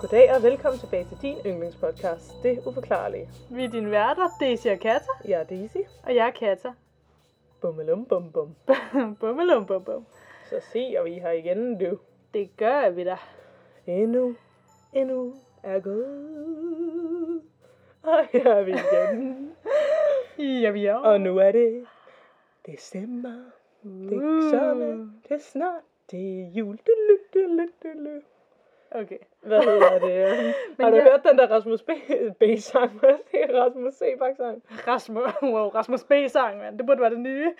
Goddag og velkommen tilbage til din yndlingspodcast, Det Uforklarlige. Vi er dine værter, Daisy og Katta, Jeg er Daisy. og jeg er Katta. Bummelum bum bum. Bummelum bum bum. Så ser vi her igen nu. Det gør vi da. Endnu, endnu er gået. Og her er vi igen. Ja, vi er. Og nu er det december. Det er sommer. Det er snart. Det er jul. Du, du, lu, du, lu. Okay. Hvad hedder det? har du jeg- hørt den der Rasmus B- B-sang? Må jeg sige? Rasmus? Rasmus, wow, Rasmus B-sang, mand. Det burde være det nye.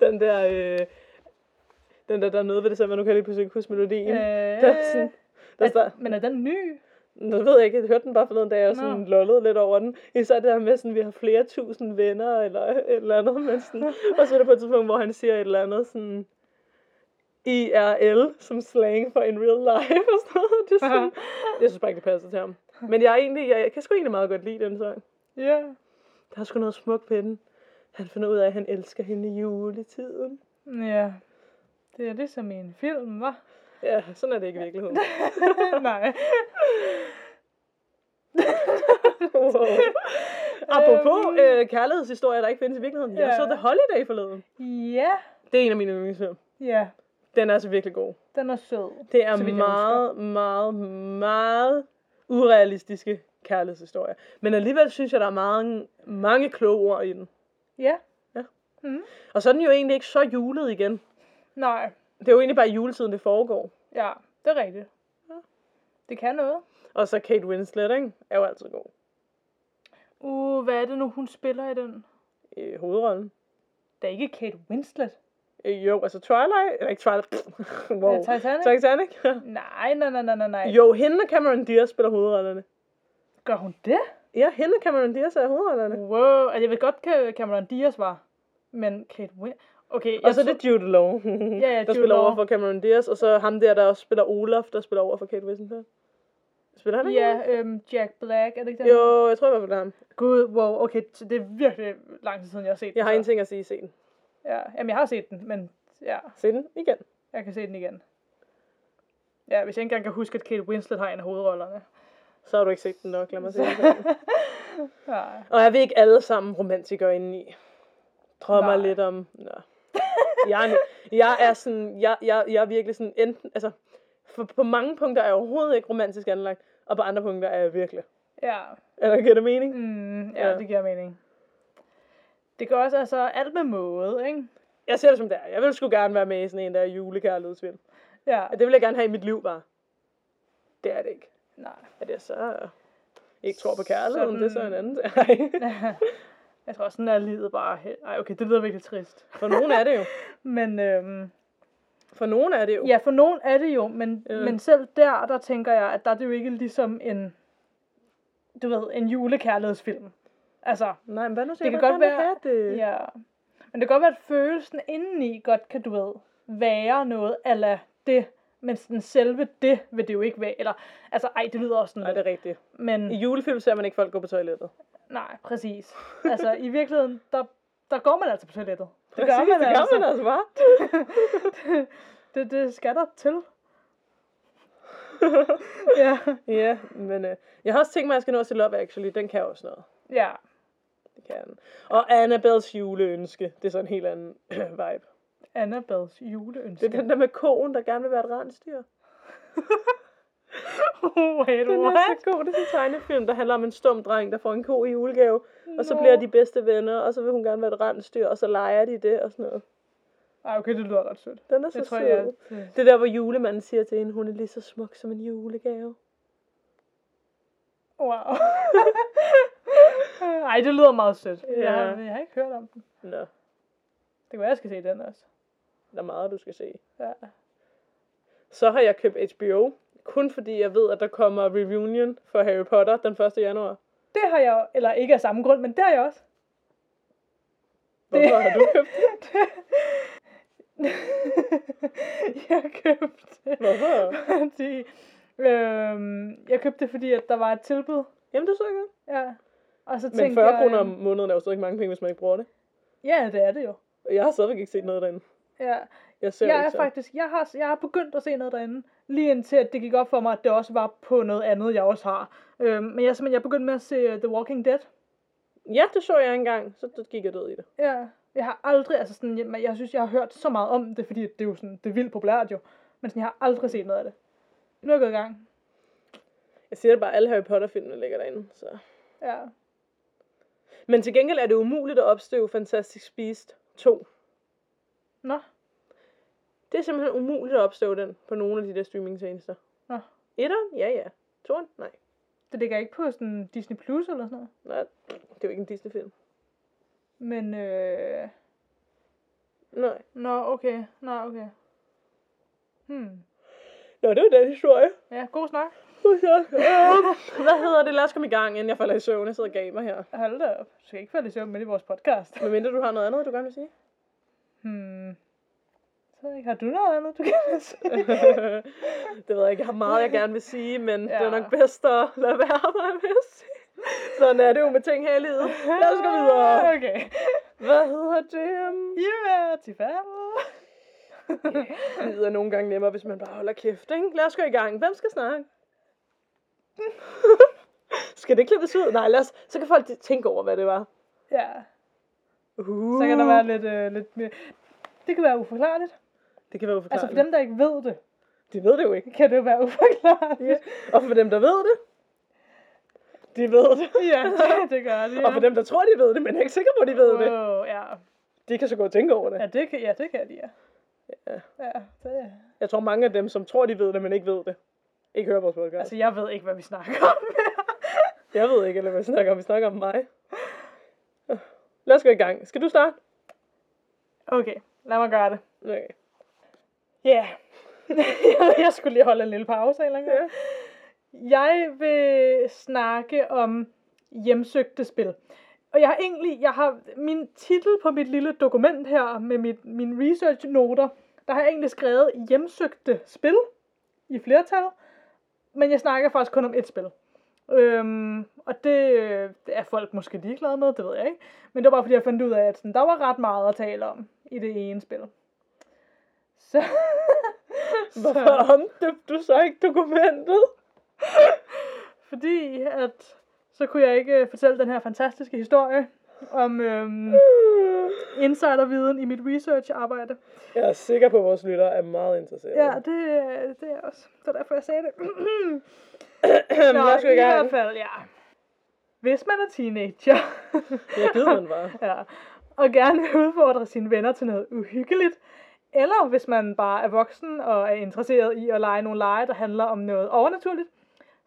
Den der, øh, den der, der er noget ved det, så nu kan jeg lige pludselig ikke huske melodien. Øh, der er sådan, der er, står, men er den ny? nu ved jeg ikke, jeg hørte den bare forleden dag, og sådan Nå. lollede lidt over den. Især det der med, sådan, vi har flere tusind venner, eller et eller andet, men sådan, og så er der på et tidspunkt, hvor han siger et eller andet, sådan, IRL, som slang for in real life, og sådan noget. Det er sådan, jeg synes bare ikke, det passer til ham. Men jeg, er egentlig, jeg, jeg kan sgu egentlig meget godt lide den sang. Ja. Der er sgu noget smukt ved den. Han finder ud af, at han elsker hende i juletiden. Ja. Det er ligesom i en film, hva'? Ja, sådan er det ikke i virkeligheden. Nej. wow. Apropos øh, kærlighedshistorier, der ikke findes i virkeligheden. Jeg Ja. så The Holiday forleden. Ja. Det er en af mine yndlingsfilm. Ja. Den er altså virkelig god. Den er sød. Det er meget, meget, meget urealistiske kærlighedshistorier. Men alligevel synes jeg, der er mange, mange kloge ord i den. Ja. Og så er den jo egentlig ikke så julet igen. Nej. Det er jo egentlig bare juletiden, det foregår. Ja, det er rigtigt. Det kan noget. Og så Kate Winslet, ikke? Er jo altid god. Uh, hvad er det nu, hun spiller i den? I hovedrollen. Det er ikke Kate Winslet. Øh, Jo, altså Twilight, eller ikke Twilight, wow. Øh, Titanic? Titanic. Nej, nej, nej, nej, nej, jo, hende og Cameron Diaz spiller hovedrollerne. Gør hun det? Ja, hende og Cameron Diaz er hovedrollerne. Wow, altså jeg ved godt, Ca- Cameron Diaz var. Men Kate Winslet... Okay, jeg Og så er det Jude Law, ja, der Jude spiller Law. over for Cameron Diaz, og så ham der, der også spiller Olaf, der spiller over for Kate Winslet. Spiller han? Ja, øhm, Jack Black, er det ikke den? Jo, jeg tror i hvert fald, det er ham. Gud, wow, okay, det er virkelig lang tid siden, jeg har set den. Jeg har en ting at sige, se den. Ja, jamen jeg har set den, men ja, Se den igen. jeg kan se den igen. Ja, hvis jeg ikke engang kan huske, at Kate Winslet har en af hovedrollerne. Så har du ikke set den nok, lad mig se den. Nej. Og er vi ikke alle sammen romantikere indeni? Drømmer Nej. lidt om... Nå. Jeg, er, jeg er sådan... Jeg, jeg, jeg er virkelig sådan enten... Altså, for på mange punkter er jeg overhovedet ikke romantisk anlagt, og på andre punkter er jeg virkelig. Ja, Eller giver det mening? mm, ja, Ja. det giver mening. Det gør også altså alt med måde, ikke? Jeg ser det som det er. Jeg vil sgu gerne være med i sådan en der julekærlighedsfilm. Ja, Og det vil jeg gerne have i mit liv bare. Det er det ikke. nej. Er det så... Ikke tror på kærligheden, Sådan- det er så en anden. Jeg tror, sådan er livet bare. Ej, okay, det lyder virkelig trist. For nogen er det jo. Men øhm, For nogen er det jo. ja, for nogen er det jo, men, Ja. men selv der, der tænker jeg, at der er det jo ikke ligesom en, du ved, en julekærlighedsfilm. Altså, Nej, men hvad nu Det siger kan du, godt være- det? ja. Men det kan godt være, at følelsen indeni godt kan, du ved, være noget ala det, men sådan selve det vil det jo ikke være. Eller, altså, ej, det lyder også sådan Nej, det er rigtigt. Men I julefilm ser man ikke folk gå på toilettet. nej, præcis. Altså, i virkeligheden, der, der går man altså på toilettet. Det Præcis, gør man det altså. gør man altså bare. det, det skal der til. ja. Ja, men øh, jeg har også tænkt mig, at jeg skal nå til Love Actually. Den kan også noget. Ja. Det den. Og Annabelles juleønske. Det er sådan en helt anden vibe. Annabelles Det juleønske. er den der med koen, der gerne vil være et rensdyr. Wait, Den er what? så god. Det er sådan en tegnefilm, der handler om en stum dreng, der får en ko i julegave. Og så bliver de bedste venner, og så vil hun gerne være et rensdyr, og så leger de det og sådan noget. Ej, okay, det lyder ret sødt. Den er så Det tror sød. jeg, det, Det er der, hvor julemanden siger til hende, hun er lige så smuk som en julegave. Wow. Ej, det lyder meget sødt. Ja. Jeg, har, jeg har ikke hørt om den. Nå, Det kan være, jeg skal se den også. der er meget, du skal se. Ja. Så har jeg købt HBO, kun fordi jeg ved, at der kommer reunion for Harry Potter den 1. januar. Det har jeg, eller ikke af samme grund, men det har jeg også. Hvorfor har du købt det? jeg købte det. Hvorfor? Fordi, øhm, jeg købte det, fordi at der var et tilbud. Jamen, det så godt. Ja. Og så Men tænkte 40 jeg, kroner om måneden er jo stadig ikke mange penge, hvis man ikke bruger det. Ja, det er det jo. Og jeg har stadigvæk ikke set noget derinde. Ja. Jeg ser Jeg er faktisk, jeg har, jeg har begyndt at se noget derinde. Lige indtil, at det gik op for mig, at det også var på noget andet, jeg også har. Øhm, men jeg, simpelthen, jeg begyndte med at se øh, The Walking Dead. Ja, det så jeg engang, så det gik jeg død i det. Ja, jeg har aldrig, altså sådan, jeg, jeg synes, jeg har hørt så meget om det, fordi det er jo sådan, det er vildt populært jo. Men sådan, jeg har aldrig set noget af det. Nu er jeg gået i gang. Jeg siger det bare, alle Harry Potter-filmene ligger derinde, så... Ja. Men til gengæld er det umuligt at opstøve Fantastic Beast 2. Nå, Det er simpelthen umuligt at opstøve den på nogle af de der streamingtjenester. Nå. Etteren? Ja, ja. Toren? Nej. det ligger ikke på sådan Disney Plus eller sådan noget. Nej, det er jo ikke en Disney-film. Men, øh... Nej. Nå, okay. Nå, okay. Hmm. Nå, det var den historie. Ja, god snak. Hvad hedder det? Lad os komme i gang, inden jeg falder i søvn. Jeg sidder og gamer her. Hold da op. Du skal ikke falde i søvn med i vores podcast. Men mindre du har noget andet, du gerne vil sige. Hmm. Så ikke, har du noget andet, du kan sige? det ved jeg ikke. Jeg har meget, jeg gerne vil sige, men ja. det er nok bedst at lade være med at sige. Sådan er det jo med ting her i livet. Lad os gå videre. Okay. Hvad hedder det? Ja, til færd. Det er nogle gange nemmere, hvis man bare holder kæft, ikke? Lad os gå i gang. Hvem skal snakke? skal det klippes ud? Nej, lad os, så kan folk tænke over, hvad det var. Ja, Uh. så kan der være lidt, øh, lidt mere... Det kan være uforklarligt. Det kan være Altså uforklarligt. for dem, der ikke ved det, De ved det jo ikke. kan det jo være uforklarligt. Ja. Og for dem, der ved det, de ved det. Ja, det, det gør det. Ja. Og for dem, der tror, de ved det, men er ikke sikre på, de ved det, Wow, ja. de kan så gå og tænke over det. Ja, det kan, ja, det kan de, ja. Ja. Ja, det, Jeg tror, mange af dem, som tror, de ved det, men ikke ved det, ikke hører vores podcast. altså, jeg ved ikke, hvad vi snakker om. Jeg ved ikke, eller hvad vi snakker om. Vi snakker om mig. Lad os gå i gang. Skal du starte? okay, lad mig gøre det. Okay. Ja. Yeah. jeg skulle lige holde en lille pause eller Ja. ja. Jeg vil snakke om hjemsøgte spil. Og jeg har egentlig, jeg har min titel på mit lille dokument her med mit, mine research noter, der har jeg egentlig skrevet hjemsøgte spil i flertal, men jeg snakker faktisk kun om et spil. Øhm, og det øh, er folk måske ligeglade med, det ved jeg ikke. Men det var bare fordi, jeg fandt ud af, at sådan, der var ret meget at tale om i det ene spil. Så, Hvorfor omdøbte du så ikke dokumentet? fordi at så kunne jeg ikke øh, fortælle den her fantastiske historie om øhm, insiderviden i mit research-arbejde. Jeg er sikker på, at vores lyttere er meget interesserede. Ja, det, øh, det er også. Det er derfor, jeg sagde det. Nå, lad os i hvert fald, ja. Hvis man er teenager, Ja, gider man bare. ja, og gerne vil udfordre sine venner til noget uhyggeligt, eller hvis man bare er voksen og er interesseret i at lege nogle lege, der handler om noget overnaturligt,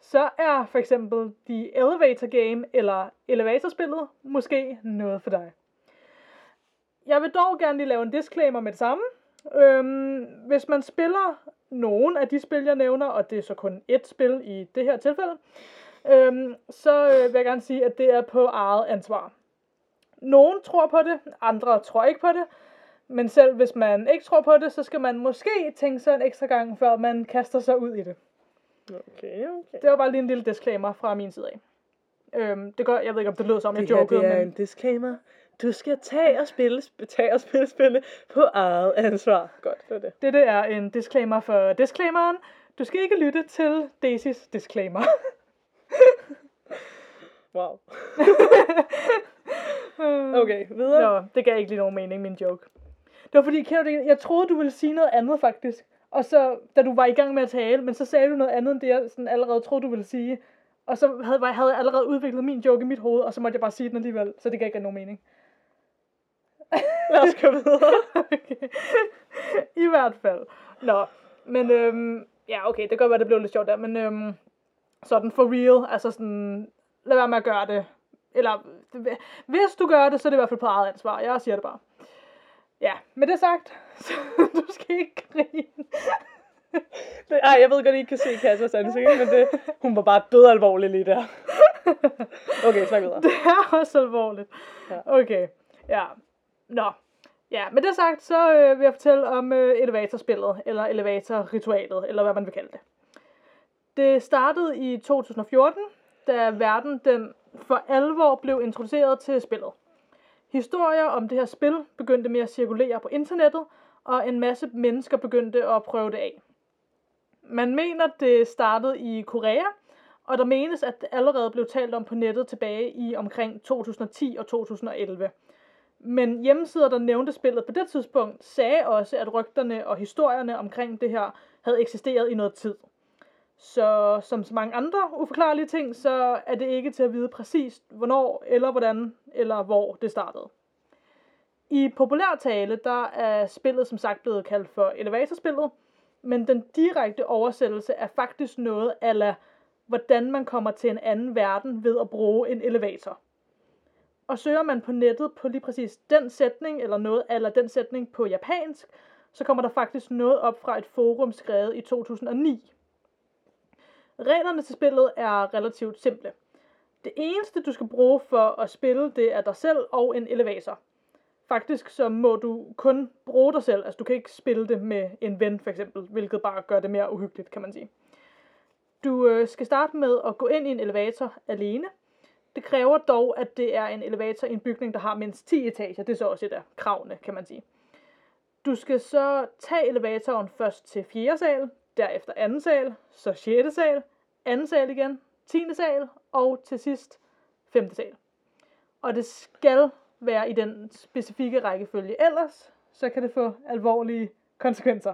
så er for eksempel The Elevator Game eller Elevatorspillet måske noget for dig. Jeg vil dog gerne lige lave en disclaimer med det samme. Øhm, hvis man spiller nogen af de spil, jeg nævner, og det er så kun ét spil i det her tilfælde, øhm, så øh, vil jeg gerne sige, at det er på eget ansvar. Nogen tror på det, andre tror ikke på det. Men selv hvis man ikke tror på det, så skal man måske tænke sig en ekstra gang, før man kaster sig ud i det. Okay, okay. Det var bare lige en lille disclaimer fra min side af. Øhm, det gør, jeg ved ikke, om det lød som, jeg Det her, jokede, det er men... en disclaimer. Du skal tage og spille, tage og spille spille på eget ansvar. Godt, det var det. Dette er en disclaimer for disclaimeren. Du skal ikke lytte til Daisys disclaimer. Wow. Okay, videre. Nå, det gav ikke lige nogen mening, min joke. Det var fordi, det? Jeg troede, du ville sige noget andet, faktisk. Og så, da du var i gang med at tale, men så sagde du noget andet, end det jeg sådan allerede troede, du ville sige. Og så havde, var- havde jeg allerede udviklet min joke i mit hoved, og så måtte jeg bare sige den alligevel. Så det gav ikke nogen mening. Lad os gå videre. okay. I hvert fald. Nå, men øhm, ja, okay, det kan godt være, det blev lidt sjovt der, men øhm, sådan for real, altså sådan, lad være med at gøre det. Eller, hvis du gør det, så er det i hvert fald på eget ansvar. Jeg siger det bare. Ja, med det sagt, så du skal ikke grine. Det- Ej, jeg ved godt, I ikke kan se Kassas ansigt, men det, hun var bare død alvorlig lige der. Okay, snak videre. Det er også alvorligt. Ja. Okay, ja. Nå. Ja, med det sagt, så øh, vil jeg fortælle om øh, elevatorspillet, eller elevatorritualet, eller hvad man vil kalde det. Det startede i 2014, da verden den for alvor blev introduceret til spillet. Historier om det her spil begyndte med at cirkulere på internettet, og en masse mennesker begyndte at prøve det af. Man mener, det startede i Korea, og der menes, at det allerede blev talt om på nettet tilbage i omkring 2010 og 2011. Men hjemmesider, der nævnte spillet på det tidspunkt, sagde også, at rygterne og historierne omkring det her havde eksisteret i noget tid. Så som så mange andre uforklarlige ting, så er det ikke til at vide præcist, hvornår, eller hvordan, eller hvor det startede. I populær tale, der er spillet som sagt blevet kaldt for elevatorspillet, men den direkte oversættelse er faktisk noget ala, hvordan man kommer til en anden verden ved at bruge en elevator. Og søger man på nettet på lige præcis den sætning, eller noget eller den sætning på japansk, så kommer der faktisk noget op fra et forum skrevet i 2009. Reglerne til spillet er relativt simple. Det eneste, du skal bruge for at spille, det er dig selv og en elevator. Faktisk så må du kun bruge dig selv, altså du kan ikke spille det med en ven for eksempel, hvilket bare gør det mere uhyggeligt, kan man sige. Du øh, skal starte med at gå ind i en elevator alene. Det kræver dog, at det er en elevator i en bygning, der har mindst 10 etager. Det er så også et af kravene, kan man sige. Du skal så tage elevatoren først til 4. sal, derefter anden sal, så 6. sal, anden sal igen, 10. sal og til sidst 5. sal. Og det skal være i den specifikke rækkefølge. Ellers så kan det få alvorlige konsekvenser.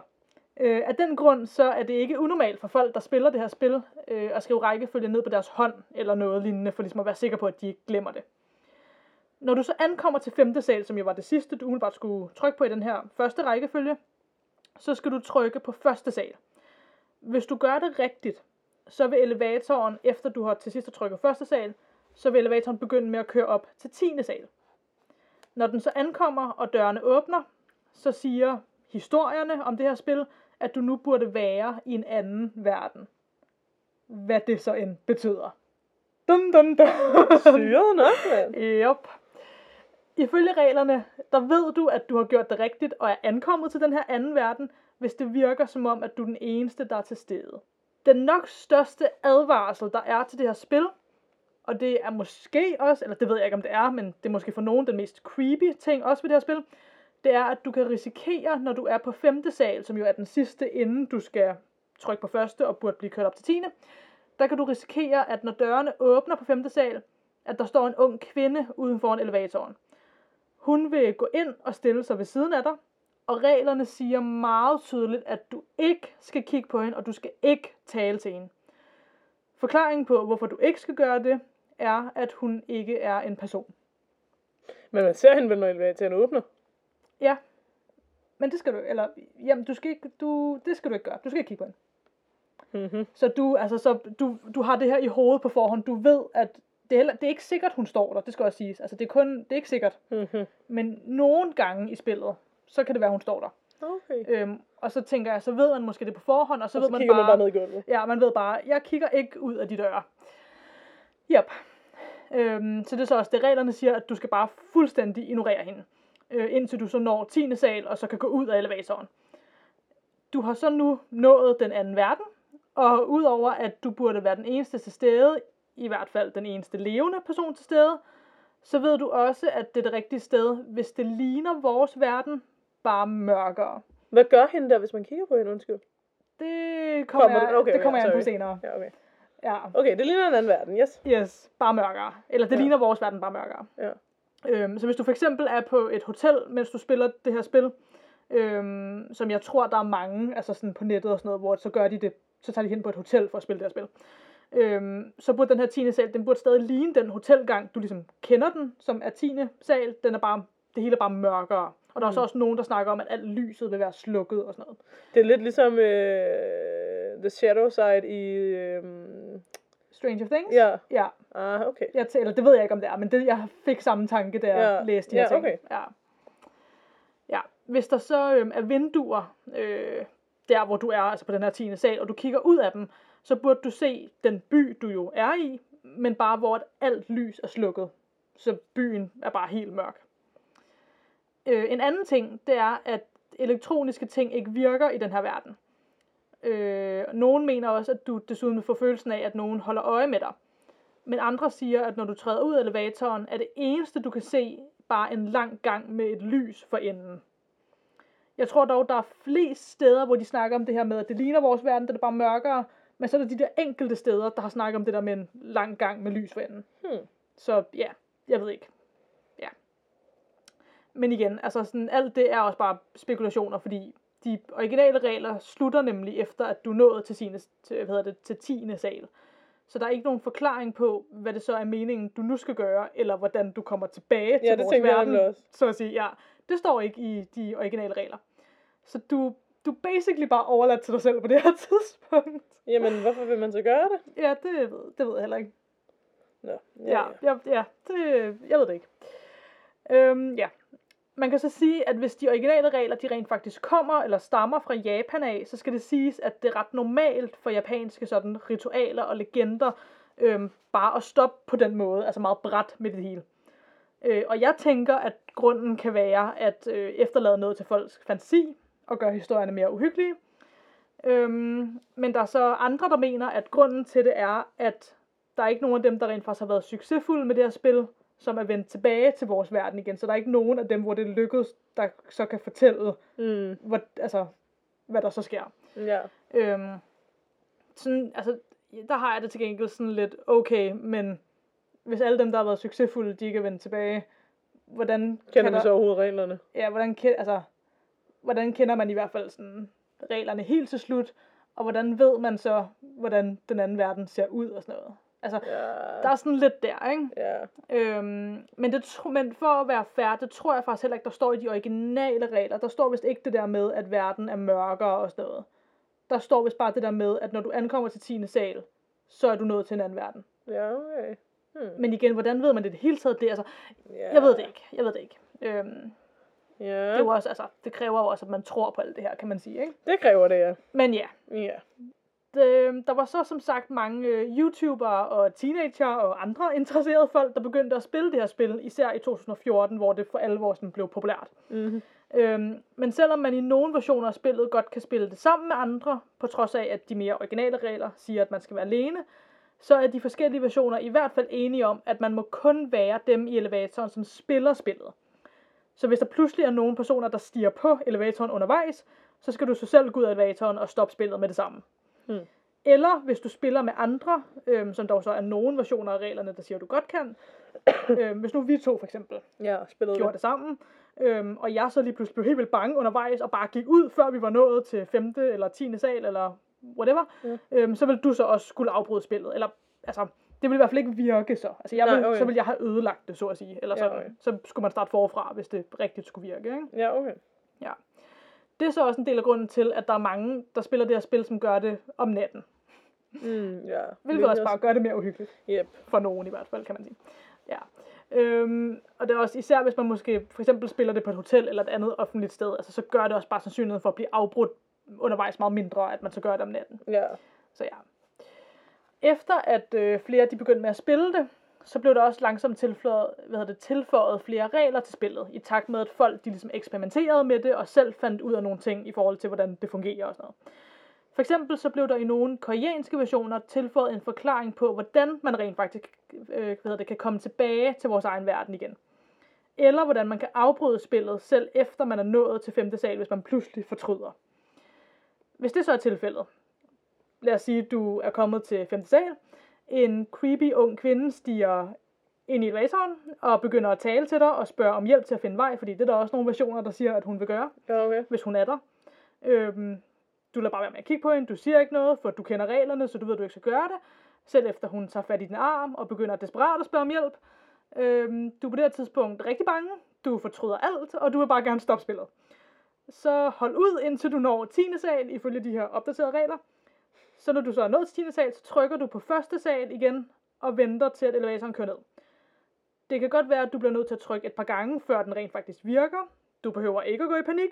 Øh, af den grund så er det ikke unormalt for folk, der spiller det her spil, øh, at skrive rækkefølge ned på deres hånd eller noget lignende, for ligesom at være sikker på, at de ikke glemmer det. Når du så ankommer til 5. sal, som jo var det sidste, du umiddelbart skulle trykke på i den her første rækkefølge, så skal du trykke på første sal. Hvis du gør det rigtigt, så vil elevatoren, efter du har til sidst trykket første sal, så vil elevatoren begynde med at køre op til 10. sal. Når den så ankommer, og dørene åbner, så siger historierne om det her spil, at du nu burde være i en anden verden. Hvad det så end betyder. Dun, dun, dun. Syret nok, mand. Yep. Ifølge reglerne, der ved du, at du har gjort det rigtigt og er ankommet til den her anden verden, hvis det virker som om, at du er den eneste, der er til stede. Den nok største advarsel, der er til det her spil, og det er måske også, eller det ved jeg ikke om det er, men det er måske for nogen den mest creepy ting også ved det her spil, det er, at du kan risikere, når du er på femte sal, som jo er den sidste, inden du skal trykke på første og burde blive kørt op til tiende, der kan du risikere, at når dørene åbner på femte sal, at der står en ung kvinde uden for elevatoren. Hun vil gå ind og stille sig ved siden af dig, og reglerne siger meget tydeligt, at du ikke skal kigge på hende, og du skal ikke tale til hende. Forklaringen på, hvorfor du ikke skal gøre det, er, at hun ikke er en person. Men man ser hende vel, når elevatoren åbner. Ja, men det skal du, eller, jamen, du skal ikke, du, det skal du ikke gøre. Du skal ikke kigge på hende. Mm-hmm. Så du, altså, så du, du har det her i hovedet på forhånd. Du ved, at det er, heller, det er ikke sikkert, hun står der. Det skal også siges. Altså, det er kun, det er ikke sikkert. Mm-hmm. Men nogle gange i spillet, så kan det være, hun står der. Okay. Øhm, og så tænker jeg, så ved man måske det på forhånd, og så og ved så man kigger bare, man bare ned i gulvet. Ja, man ved bare, jeg kigger ikke ud af de døre. Yep. Øhm, så det er så også det, reglerne siger, at du skal bare fuldstændig ignorere hende, øh, indtil du så når 10. sal, og så kan gå ud af elevatoren. Du har så nu nået den anden verden, og udover at du burde være den eneste til stede, i hvert fald den eneste levende person til stede, så ved du også, at det er det rigtige sted, hvis det ligner vores verden, bare mørkere. Hvad gør hende der, hvis man kigger på hende? Undskyld. Det kommer, Kommer jeg, det? Okay, det kommer okay, jeg an på senere. Ja, okay. Ja. Okay, det ligner en anden verden, yes. Yes, bare mørkere. Eller det Ja. ja. ligner vores verden bare mørkere. Ja. Øhm, så hvis du for eksempel er på et hotel, mens du spiller det her spil, øhm, som jeg tror, der er mange, altså sådan på nettet og sådan noget, hvor så gør de det, så tager de hen på et hotel for at spille det her spil. Øhm, så burde den her 10. sal, den burde stadig ligne den hotelgang, du ligesom kender den, som er 10. sal. Den er bare, det hele er bare mørkere. Og der er så Mm. også nogen, der snakker om, at alt lyset vil være slukket og sådan noget. Det er lidt ligesom øh, The Shadow Side i... Øh, Stranger Things? ja, Ja, ah, okay. jeg tæller, det ved jeg ikke, om det er, men det, jeg fik samme tanke, da jeg Ja, læste de her ja, ting. okay. Ja. ja. Hvis der så øhm, er vinduer, øh, der hvor du er, altså på den her 10. sal, og du kigger ud af dem, så burde du se den by, du jo er i, men bare hvor alt lys er slukket. Så byen er bare helt mørk. Øh, en anden ting, det er, at elektroniske ting ikke virker i den her verden. Øh, nogen mener også, at du desuden vil få følelsen af, at nogen holder øje med dig. Men andre siger, at når du træder ud af elevatoren, er det eneste, du kan se, bare en lang gang med et lys for enden. Jeg tror dog, der er flest steder, hvor de snakker om det her med, at det ligner vores verden, det er bare mørkere. Men så er der de der enkelte steder, der har snakket om det der med en lang gang med lys for enden. Hmm. Så ja, jeg ved ikke. Ja. Men igen, altså sådan, alt det er også bare spekulationer, fordi de originale regler slutter nemlig efter, at du nået til, sine, til, hvad hedder det, til 10. sal. Så der er ikke nogen forklaring på, hvad det så er meningen, du nu skal gøre, eller hvordan du kommer tilbage til det vores jeg verden. nemlig også. Så at sige, ja. Det står ikke i de originale regler. Så du, du er basically bare overladt til dig selv på det her tidspunkt. Jamen, hvorfor vil man så gøre det? Ja, det ved, det ved jeg heller ikke. Nå, Ja, ja, ja det, jeg ved det ikke. Øhm, ja. Man kan så sige, at hvis de originale regler, de rent faktisk kommer eller stammer fra Japan af, så skal det siges, at det er ret normalt for japanske sådan ritualer og legender, øhm, bare at stoppe på den måde, altså meget bræt med det hele. Øh, og jeg tænker, at grunden kan være at øh, efterlade noget til folks fantasi og gøre historierne mere uhyggelige. Øhm, men der er så andre, der mener, at grunden til det er, at der er ikke nogen af dem, der rent faktisk har været succesfulde med det her spil, som er vendt tilbage til vores verden igen. Så der er ikke nogen af dem, hvor det lykkedes, der så kan fortælle, Mm, hvor, altså, hvad der så sker. ja. Øhm, sådan, altså, der har jeg det til gengæld sådan lidt, okay, men hvis alle dem, der har været succesfulde, de ikke er vendt tilbage, hvordan Kender kan der, så overhovedet reglerne? ja, hvordan, altså, hvordan kender man i hvert fald sådan reglerne helt til slut, og hvordan ved man så, hvordan den anden verden ser ud og sådan noget. Altså, Ja. der er sådan lidt der, ikke? Ja. Øhm, men, det, tro- men for at være fair, det tror jeg faktisk heller ikke, der står i de originale regler. Der står vist ikke det der med, at verden er mørkere og sådan noget. Der står vist bare det der med, at når du ankommer til 10. sal, så er du nået til en anden verden. Ja, okay. Hmm. Men igen, hvordan ved man det det hele taget? Det, altså, Ja. jeg ved det ikke. Jeg ved det ikke. Øhm, Ja, det, er jo også, altså, det kræver jo også, at man tror på alt det her, kan man sige. Ikke? det kræver det, ja. Men ja, Ja. Det, der var så som sagt mange øh, YouTubere og teenager og andre interesserede folk, der begyndte at spille det her spil, især i 2014, hvor det for alvor sådan blev populært. Mm-hmm. Øhm, men selvom man i nogle versioner af spillet godt kan spille det sammen med andre, på trods af at de mere originale regler siger, at man skal være alene, så er de forskellige versioner i hvert fald enige om, at man må kun være dem i elevatoren, som spiller spillet. Så hvis der pludselig er nogle personer, der stiger på elevatoren undervejs, så skal du så selv gå ud af elevatoren og stoppe spillet med det samme. Hmm. Eller hvis du spiller med andre, øhm, som dog så er nogle versioner af reglerne, der siger, at du godt kan. øhm, hvis nu vi to for eksempel Ja, spillet gjorde det sammen, øhm, og jeg så lige pludselig blev helt vildt bange undervejs, og bare gik ud, før vi var nået til 5. eller 10. sal, eller whatever, Ja. øhm, så ville du så også skulle afbryde spillet. Eller, altså, det ville i hvert fald ikke virke så. Altså, jeg Nej, ville, okay. så ville jeg have ødelagt det, så at sige. Eller Ja, sådan. okay. Så skulle man starte forfra, hvis det rigtigt skulle virke. Ikke? Ja, okay. Det er så også en del af grunden til, at der er mange, der spiller det her spil, som gør det om natten. Mm, ja. Hvilket også bare gør det mere uhyggeligt. Yep. For nogen i hvert fald, kan man sige. Ja. Øhm, og det er også især, hvis man måske for eksempel spiller det på et hotel eller et andet offentligt sted, altså så gør det også bare sandsynligheden for at blive afbrudt undervejs meget mindre, at man så gør det om natten. Ja. Så ja. Efter at øh, flere de begyndte med at spille det, så blev der også langsomt tilføjet, hvad hedder det, tilføjet flere regler til spillet, i takt med, at folk de ligesom eksperimenterede med det, og selv fandt ud af nogle ting i forhold til, hvordan det fungerer og sådan noget. For eksempel så blev der i nogle koreanske versioner tilføjet en forklaring på, hvordan man rent faktisk øh, hvad hedder det, kan komme tilbage til vores egen verden igen. Eller hvordan man kan afbryde spillet, selv efter man er nået til 5. sal, hvis man pludselig fortryder. Hvis det så er tilfældet, lad os sige, at du er kommet til 5. sal, en creepy ung kvinde stiger ind i elevatoren og begynder at tale til dig og spørger om hjælp til at finde vej, fordi det er der også nogle versioner, der siger, at hun vil gøre Ja, okay. hvis hun er der. Øhm, du lader bare være med at kigge på hende, du siger ikke noget, for du kender reglerne, så du ved, at du ikke skal gøre det. Selv efter hun tager fat i din arm og begynder desperat at spørge om hjælp. Øhm, du er på det her tidspunkt rigtig bange, du fortryder alt, og du vil bare gerne stoppe spillet. Så hold ud, indtil du når 10. sal, ifølge de her opdaterede regler. Så når du så er nået til 10. sal, så trykker du på første sal igen, og venter til, at elevatoren kører ned. Det kan godt være, at du bliver nødt til at trykke et par gange, før den rent faktisk virker. Du behøver ikke at gå i panik.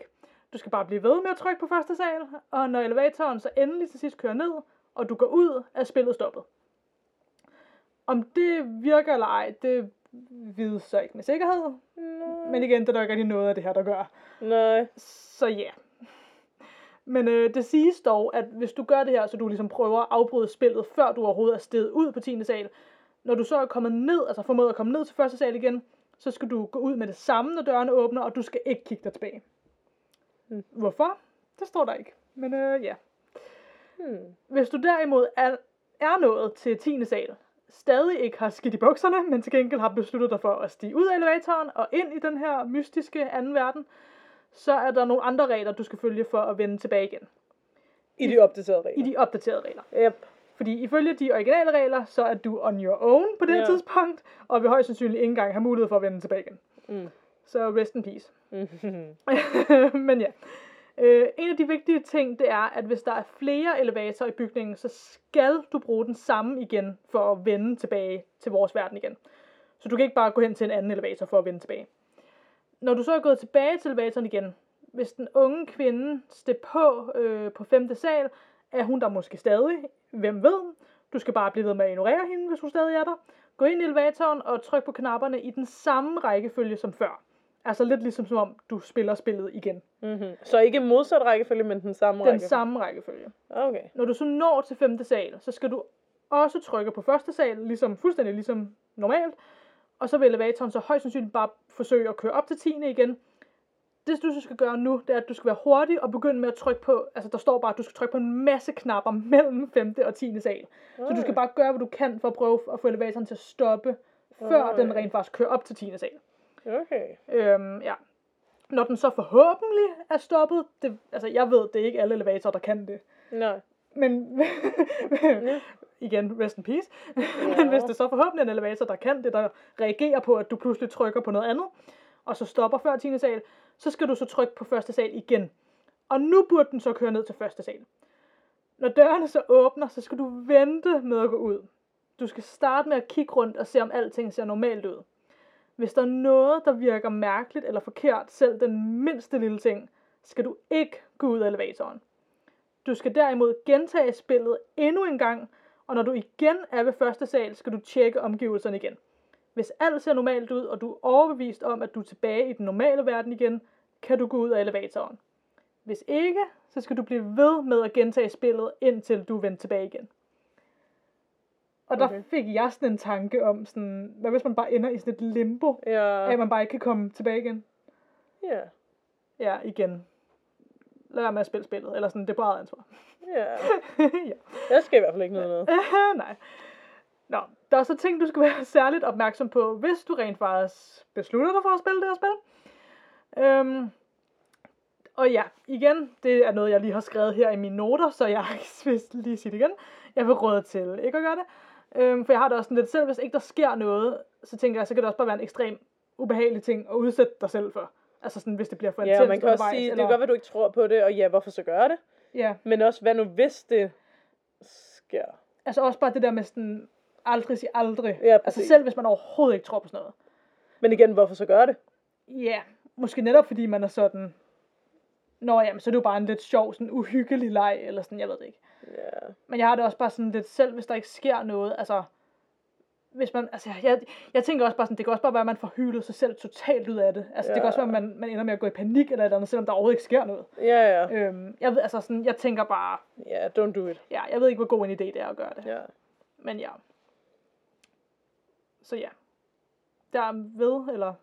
Du skal bare blive ved med at trykke på første sal, og når elevatoren så endelig til sidst kører ned, og du går ud, er spillet stoppet. Om det virker eller ej, det vides så ikke med sikkerhed. Nej. Men igen, det er der ikke rigtig noget af det her, der gør. Nej. Så ja. Men øh, det siges dog, at hvis du gør det her, så du ligesom prøver at afbryde spillet, før du overhovedet er steget ud på 10. sal, når du så er kommet ned, altså formået at komme ned til første sal igen, så skal du gå ud med det samme, når dørene åbner, og du skal ikke kigge dig tilbage. Hmm. Hvorfor? Det står der ikke. Men øh, ja. Hmm. Hvis du derimod er, er nået til 10. sal, stadig ikke har skidt i bukserne, men til gengæld har besluttet dig for at stige ud af elevatoren og ind i den her mystiske anden verden, så er der nogle andre regler, du skal følge for at vende tilbage igen. I de opdaterede I regler. de opdaterede regler. Yep. Fordi ifølge de originale regler, så er du on your own på det her Ja. tidspunkt, og vil højst sandsynligt ikke engang have mulighed for at vende tilbage igen. Mm. Så rest in peace. Mhm. Men ja. Øh, en af de vigtige ting, det er, at hvis der er flere elevatorer i bygningen, så skal du bruge den samme igen for at vende tilbage til vores verden igen. Så du kan ikke bare gå hen til en anden elevator for at vende tilbage. Når du så er gået tilbage til elevatoren igen, hvis den unge kvinde steg på øh, på 5. sal, er hun der måske stadig. Hvem ved? Du skal bare blive ved med at ignorere hende, hvis hun stadig er der. Gå ind i elevatoren og tryk på knapperne i den samme rækkefølge som før. Altså lidt ligesom som om, du spiller spillet igen. Mhm. Så ikke modsat rækkefølge, men den samme Den rækkefølge? samme rækkefølge. Okay. Når du så når til 5. sal, så skal du også trykke på første sal, ligesom, fuldstændig ligesom normalt. Og så vil elevatoren så højst sandsynligt bare forsøge at køre op til 10. igen. Det du så skal gøre nu, det er, at du skal være hurtig og begynde med at trykke på, altså der står bare, at du skal trykke på en masse knapper mellem 5. og 10. sal. Så du skal bare gøre, hvad du kan for at prøve at få elevatoren til at stoppe, før Okay. den rent faktisk kører op til 10. sal. Okay. Øhm, ja. Når den så forhåbentlig er stoppet, det, altså jeg ved, det er ikke alle elevatorer, der kan det. Nej. Men igen, rest in peace. Men Ja. hvis det så forhåbentlig er en elevator, der kan det, der reagerer på, at du pludselig trykker på noget andet, og så stopper før 10. sal, så skal du så trykke på første sal igen. Og nu burde den så køre ned til første sal. Når dørene så åbner, så skal du vente med at gå ud. Du skal starte med at kigge rundt og se, om alting ser normalt ud. Hvis der er noget, der virker mærkeligt eller forkert, selv den mindste lille ting, skal du ikke gå ud af elevatoren. Du skal derimod gentage spillet endnu en gang, og når du igen er ved første sal, skal du tjekke omgivelserne igen. Hvis alt ser normalt ud, og du er overbevist om, at du er tilbage i den normale verden igen, kan du gå ud af elevatoren. Hvis ikke, så skal du blive ved med at gentage spillet, indtil du vender tilbage igen. Og der Okay. fik jeg sådan en tanke om, sådan, hvad hvis man bare ender i sådan et limbo, Ja. at man bare ikke kan komme tilbage igen? Ja. Ja, igen. Lad være med at spille spillet, eller sådan, det er på eget ansvar. Ja. ja. Jeg skal i hvert fald ikke noget noget. Nej. Nå, der er så ting, du skal være særligt opmærksom på, hvis du rent faktisk beslutter dig for at spille det her spil. Øhm, og ja, igen, det er noget, jeg lige har skrevet her i mine noter, så jeg vil lige sige det igen. Jeg vil råde til ikke at gøre det. Øhm, for jeg har det også sådan lidt selv, hvis ikke der sker noget, så tænker jeg, så kan det også bare være en ekstrem ubehagelig ting at udsætte dig selv for. Altså sådan, hvis det bliver for Ja, intenst og man kan også sige, det eller- kan godt være, at du ikke tror på det, og ja, hvorfor så gøre det? Ja, Men også, hvad nu hvis det sker? altså også bare det der med sådan, aldrig sige aldrig. Ja, altså selv hvis man overhovedet ikke tror på sådan noget. Men igen, hvorfor så gøre det? Ja, måske netop fordi man er sådan, Nå jamen, så er det jo bare en lidt sjov, sådan uhyggelig leg, eller sådan, jeg ved det ikke. Ja. Men jeg har det også bare sådan lidt selv, hvis der ikke sker noget, altså, hvis man, altså, jeg, jeg tænker også bare sådan, det kan også bare være, at man får hyldet sig selv totalt ud af det. Altså, det kan Ja. også være, at man, man ender med at gå i panik eller et eller andet, selvom der overhovedet ikke sker noget. Ja, ja. Øhm, jeg ved, altså sådan, jeg tænker bare, Ja, don't do it. ja, jeg ved ikke, hvor god en idé det er at gøre det. Ja. Men ja. Så ja. Der ved, eller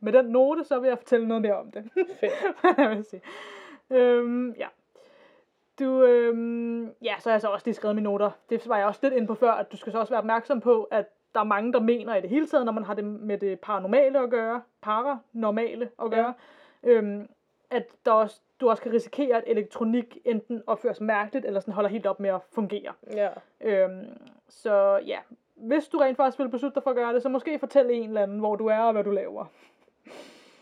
med den note, så vil jeg fortælle noget mere om det. Fedt. Øhm, ja. Du, øhm, ja, så har jeg så også lige skrevet mine noter. Det var jeg også lidt inde på før, at du skal så også være opmærksom på, at der er mange, der mener i det hele taget, når man har det med det paranormale at gøre, paranormale at gøre, ja. øhm, at der også, du også kan risikere, at elektronik enten opføres mærkeligt, eller sådan holder helt op med at fungere. Ja. Øhm, så ja, hvis du rent faktisk vil beslutte dig for at gøre det, så måske fortæl en eller anden, hvor du er og hvad du laver.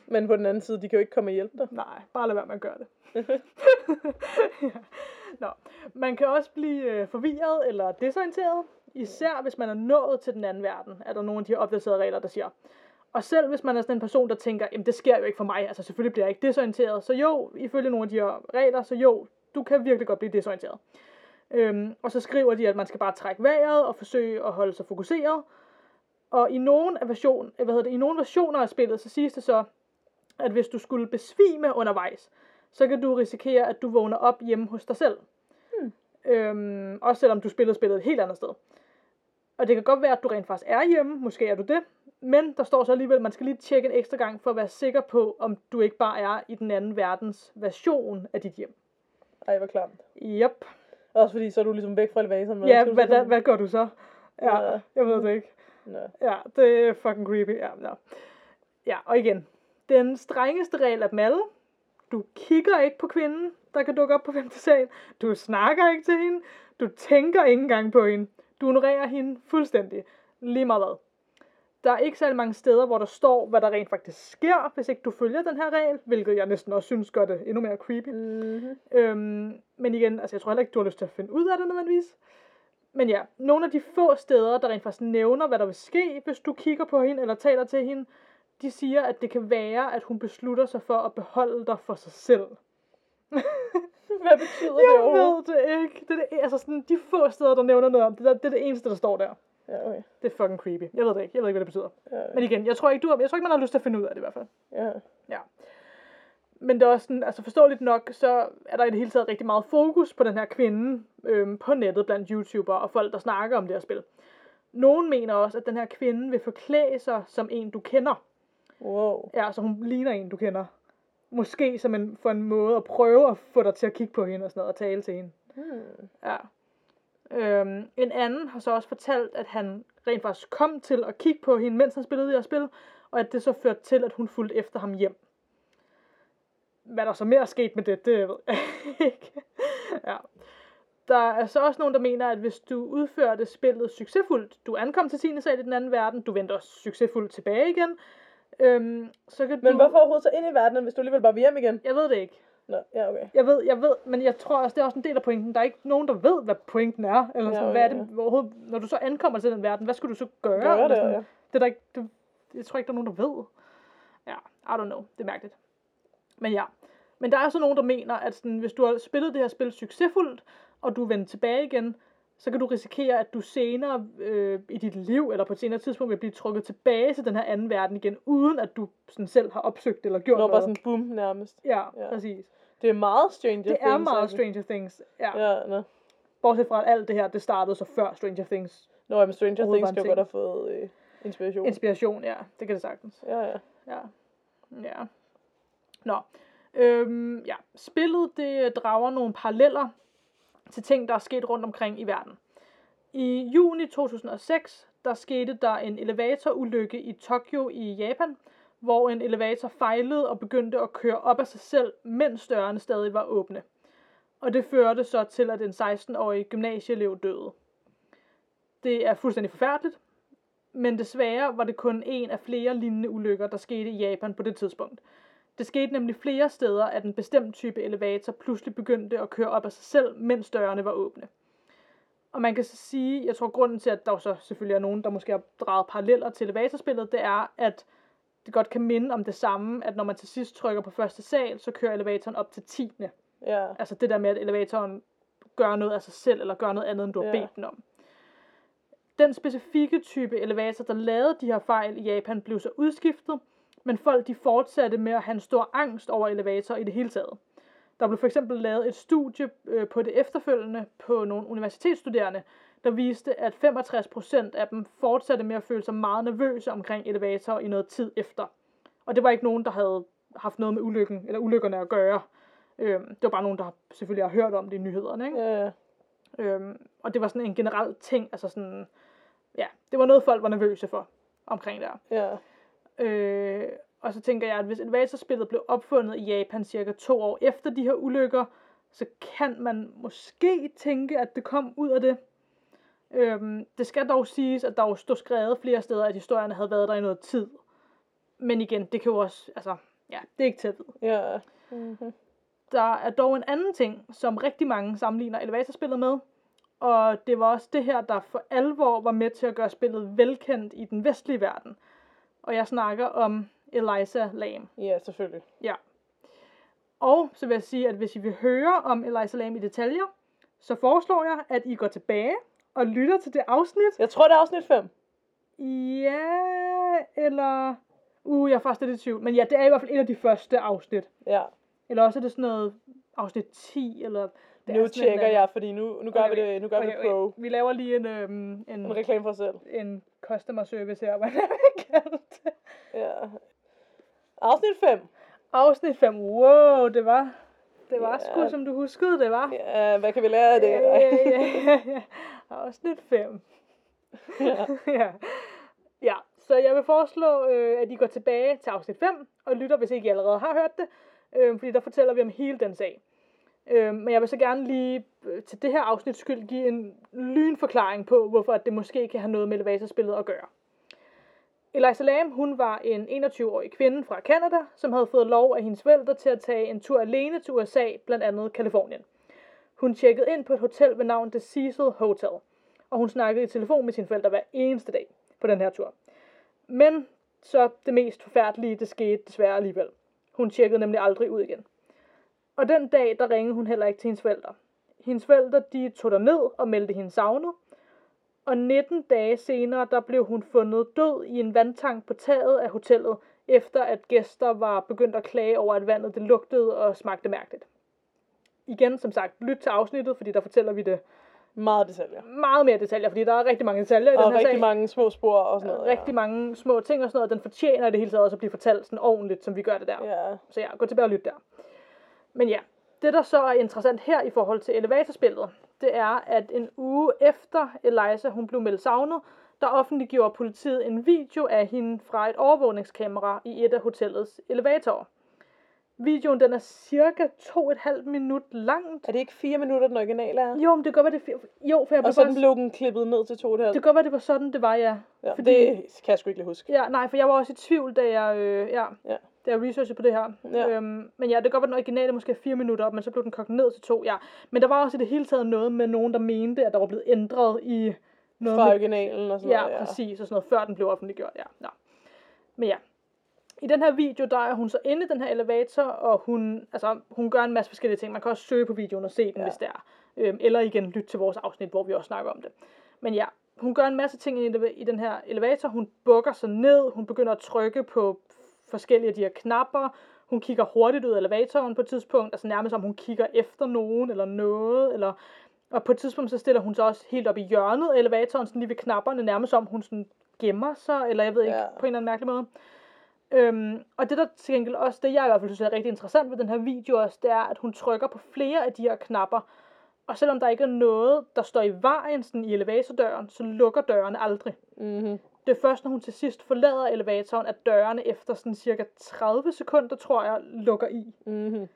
Men på den anden side, de kan jo ikke komme og hjælpe dig. Nej, bare lad være med at gøre det ja. Nå. Man kan også blive øh, forvirret eller desorienteret, især hvis man er nået til den anden verden, er der nogle af de her opdaterede regler, der siger. Og selv hvis man er sådan en person, der tænker, jamen det sker jo ikke for mig, altså selvfølgelig bliver jeg ikke desorienteret, så jo, ifølge nogle af de her regler, så jo, du kan virkelig godt blive desorienteret. Øhm, og så skriver de, at man skal bare trække vejret og forsøge at holde sig fokuseret. Og i nogle, af version, øh, hvad hedder det, i nogle versioner af spillet, så siges det så, at hvis du skulle besvime undervejs, så kan du risikere, at du vågner op hjemme hos dig selv. Hmm. Øhm, også selvom du spillede spillet et helt andet sted. Og det kan godt være, at du rent faktisk er hjemme, måske er du det, Men der står så alligevel, at man skal lige tjekke en ekstra gang, for at være sikker på, om du ikke bare er i den anden verdens version af dit hjem. Ej, hvor klamt. Yep. Også fordi, så er du ligesom væk fra elevatoren. Ja, hvad, så hvad, gør du så? Ja, Ja. jeg ved det ikke. Nå. Ja, det er fucking creepy. Ja, ja. ja, og igen. Den strengeste regel af dem alle. Du kigger ikke på kvinden, der kan dukke op på femte sal. Du snakker ikke til hende. Du tænker ikke engang på hende. Du ignorerer hende fuldstændig. Lige meget hvad. Der er ikke særlig mange steder, hvor der står, hvad der rent faktisk sker, hvis ikke du følger den her regel, hvilket jeg næsten også synes gør det endnu mere creepy. Mm-hmm. Øhm, men igen, altså jeg tror heller ikke, du har lyst til at finde ud af det nødvendigvis. Men ja, nogle af de få steder, der rent faktisk nævner, hvad der vil ske, hvis du kigger på hende eller taler til hende, de siger, at det kan være, at hun beslutter sig for at beholde dig for sig selv. Hvad betyder det Jeg overhovedet? ved det ikke. Det er det, altså sådan, de få steder, der nævner noget om det, der, det er det eneste, der står der. Ja, okay. Det er fucking creepy. Jeg ved det ikke. Jeg ved ikke, hvad det betyder. Ja, Men igen, jeg tror ikke, du har, jeg tror ikke, man har lyst til at finde ud af det i hvert fald. ja. Ja. Men det er også sådan, altså forståeligt nok, så er der i det hele taget rigtig meget fokus på den her kvinde øhm, på nettet blandt YouTubere og folk, der snakker om det her spil. Nogen mener også, at den her kvinde vil forklæde sig som en, du kender. Wow. Ja, så hun ligner en, du kender. Måske som en, for en måde at prøve at få dig til at kigge på hende og sådan noget, og tale til hende. Hmm. Ja. Øhm, en anden har så også fortalt, at han rent faktisk kom til at kigge på hende, mens han spillede det her spil, og at det så førte til, at hun fulgte efter ham hjem. Hvad der så mere er sket med det, det ved jeg ikke. ja. Der er så også nogen, der mener, at hvis du udførte spillet succesfuldt, du ankom til 10. sal i den anden verden, du vendte også succesfuldt tilbage igen, øhm, så kan Men du... hvorfor overhovedet så ind i verdenen, hvis du alligevel bare vil hjem igen? Jeg ved det ikke. Nå, ja, okay. Jeg ved, jeg ved, men jeg tror også, det er også en del af pointen. Der er ikke nogen, der ved, hvad pointen er. Eller Ja, sådan, ja, hvad er ja. det overhovedet, når du så ankommer til den verden, hvad skulle du så gøre? Gør Eller det, sådan, ja. Det er der ikke, det, jeg tror ikke, der er nogen, der ved. Ja, I don't know. Det er mærkeligt. Men ja. Men der er så nogen, der mener, at sådan, hvis du har spillet det her spil succesfuldt, og du vender tilbage igen, så kan du risikere, at du senere øh, i dit liv, eller på et senere tidspunkt, vil blive trukket tilbage til den her anden verden igen, uden at du sådan selv har opsøgt eller gjort bare noget. sådan boom nærmest. Ja, Ja. præcis. Det er meget Stranger Det er Things, meget altså. Stranger Things. Ja. Ja, nå. Bortset fra, at alt det her, det startede så før Stranger Things. Nå, men Stranger Things bare jo godt have fået øh, inspiration. Inspiration, ja. Det kan det sagtens. ja, ja. Ja. Ja. Nå. Øhm, ja. Spillet, det drager nogle paralleller til ting, der er sket rundt omkring i verden. I juni 2006, der skete der en elevatorulykke i Tokyo i Japan, hvor en elevator fejlede og begyndte at køre op af sig selv, mens dørene stadig var åbne. Og det førte så til, at en 16-årig gymnasieelev døde. Det er fuldstændig forfærdeligt, men desværre var det kun en af flere lignende ulykker, der skete i Japan på det tidspunkt. Det skete nemlig flere steder, at en bestemt type elevator pludselig begyndte at køre op af sig selv, mens dørene var åbne. Og man kan så sige, jeg tror grunden til, at der så selvfølgelig er nogen, der måske har draget paralleller til elevatorspillet, det er, at det godt kan minde om det samme, at når man til sidst trykker på første sal, så kører elevatoren op til 10. Ja. Altså det der med, at elevatoren gør noget af sig selv, eller gør noget andet, end du har Ja. bedt den om. Den specifikke type elevator, der lavede de her fejl i Japan, blev så udskiftet, men folk de fortsatte med at have en stor angst over elevator i det hele taget. Der blev for eksempel lavet et studie øh, på det efterfølgende på nogle universitetsstuderende, der viste, at 65% af dem fortsatte med at føle sig meget nervøse omkring elevatorer i noget tid efter. Og det var ikke nogen, der havde haft noget med ulykken, eller ulykkerne at gøre. Øhm, det var bare nogen, der selvfølgelig har hørt om det i nyhederne. Ikke? Ja. Øhm, og det var sådan en generel ting, altså sådan, ja, det var noget, folk var nervøse for omkring der. Ja. Øh, og så tænker jeg, at hvis elevatorspillet blev opfundet i Japan cirka to år efter de her ulykker, så kan man måske tænke, at det kom ud af det. Øhm, det skal dog siges, at der jo stod skrevet flere steder, at historierne havde været der i noget tid. Men igen, det kan jo også, altså, ja, det er ikke til at vide. Ja. Mm-hmm. Der er dog en anden ting, som rigtig mange sammenligner elevatorspillet med. Og det var også det her, der for alvor var med til at gøre spillet velkendt i den vestlige verden. Og jeg snakker om Eliza Lam. Ja, selvfølgelig. Ja. Og så vil jeg sige, at hvis I vil høre om Eliza Lam i detaljer, så foreslår jeg, at I går tilbage og lytter til det afsnit. Jeg tror, det er afsnit 5. Ja, eller... Uh, jeg er faktisk lidt i tvivl. Men ja, det er i hvert fald et af de første afsnit. Ja. Eller også er det sådan noget afsnit 10, eller... Det nu er en, tjekker jeg, fordi nu, nu gør okay, vi det, nu gør vi okay, det pro. okay. Vi laver lige en, øhm, en, En reklame for os selv. en customer service her, hvad kalde det. Ja. Afsnit 5. Afsnit 5. Wow, det var, det var Ja. sgu, som du huskede, det var. Ja, hvad kan vi lære af det? Ja, ja, ja, ja. Afsnit 5. Ja. ja. ja, så jeg vil foreslå, øh, at I går tilbage til afsnit 5 og lytter, hvis ikke I allerede har hørt det, øh, fordi der fortæller vi om hele den sag. Øh, men jeg vil så gerne lige øh, til det her afsnit skyld give en lynforklaring på, hvorfor at det måske kan have noget med elevatorspillet at gøre. Eliza Lam, hun var en 21-årig kvinde fra Canada, som havde fået lov af hendes forældre til at tage en tur alene til USA, blandt andet Kalifornien. Hun tjekkede ind på et hotel ved navn The Cecil Hotel, og hun snakkede i telefon med sine forældre hver eneste dag på den her tur. Men så det mest forfærdelige, det skete desværre alligevel. Hun tjekkede nemlig aldrig ud igen. Og den dag, der ringede hun heller ikke til hendes forældre. Hendes forældre, de tog der ned og meldte hende savnet. Og 19 dage senere, der blev hun fundet død i en vandtank på taget af hotellet, efter at gæster var begyndt at klage over, at vandet det lugtede og smagte mærkeligt. Igen, som sagt, lyt til afsnittet, fordi der fortæller vi det Meget detaljer. meget mere detaljer, fordi der er rigtig mange detaljer i Og den her rigtig sag. mange små spor og sådan noget. rigtig mange små ting og sådan noget. Den fortjener i det hele taget også at blive fortalt sådan ordentligt, som vi gør det der. Ja. ja. Så ja, gå tilbage og lyt der. Men ja, det der så er interessant her i forhold til elevatorspillet, det er, at en uge efter Eliza hun blev meldt savnet, der offentliggjorde politiet en video af hende fra et overvågningskamera i et af hotellets elevatorer. Videoen den er cirka to et halvt minut langt. Er det ikke fire minutter, den originale er? Jo, men det kan godt være, det er fi- Jo, for jeg Og så den faktisk... blev den klippet ned til to og et halvt. Det kan godt være, det var sådan, det var, ja. Ja, fordi- Det kan jeg sgu ikke lige huske. Ja, nej, for jeg var også i tvivl, da jeg, øh, ja, Ja. Da jeg researchede på det her. Ja. Øhm, men ja, det kan godt være, den originale måske er fire minutter op, men så blev den kogt ned til to, ja. Men der var også i det hele taget noget med nogen, der mente, at der var blevet ændret i noget Fra med originalen og sådan Ja, noget. præcis, og sådan noget, før den blev offentliggjort, ja. Nå. Men ja, i den her video, der er hun så inde i den her elevator, og hun, altså, hun gør en masse forskellige ting. Man kan også søge på videoen og se den, Ja. ja. hvis det er. Øhm, eller igen, lytte til vores afsnit, hvor vi også snakker om det. Men ja, hun gør en masse ting i den her elevator. Hun bukker sig ned, hun begynder at trykke på forskellige af de her knapper. Hun kigger hurtigt ud af elevatoren på et tidspunkt, altså nærmest som hun kigger efter nogen eller noget, eller og på et tidspunkt så stiller hun sig også helt op i hjørnet af elevatoren, sådan lige ved knapperne, nærmest som hun sådan gemmer sig, eller jeg ved ikke, ja. på en eller anden mærkelig måde. Øhm, og det der til gengæld også, det jeg i hvert fald synes er rigtig interessant ved den her video også, det er, at hun trykker på flere af de her knapper, og selvom der ikke er noget, der står i vejen sådan i elevatordøren, så lukker dørene aldrig. Mm-hmm. Det er først, når hun til sidst forlader elevatoren, at dørene efter sådan cirka 30 sekunder, tror jeg, lukker i. Mm-hmm.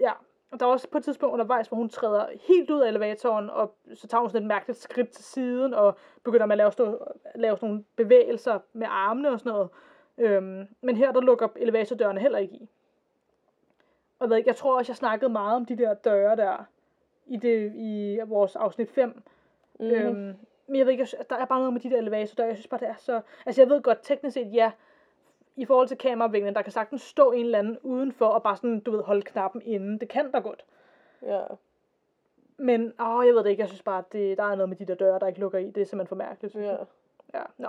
Ja, og der er også på et tidspunkt undervejs, hvor hun træder helt ud af elevatoren, og så tager hun sådan et mærkeligt skridt til siden, og begynder med at lave, stå, lave sådan nogle bevægelser med armene og sådan noget. Øhm, men her, der lukker elevatordørene heller ikke i. Og jeg ved ikke, jeg tror også, jeg snakkede meget om de der døre der, i, det, i vores afsnit 5. Mm-hmm. Øhm, men jeg ved ikke, der er bare noget med de der elevatordøre, jeg synes bare, det er så... Altså, jeg ved godt, teknisk set, ja, i forhold til kameravinklen, der kan sagtens stå en eller anden udenfor, og bare sådan, du ved, holde knappen inde. Det kan der godt. Ja. Men, åh, jeg ved det ikke, jeg synes bare, at det, der er noget med de der døre, der ikke lukker i. Det er simpelthen for mærkeligt, synes Ja. jeg. Ja, nå.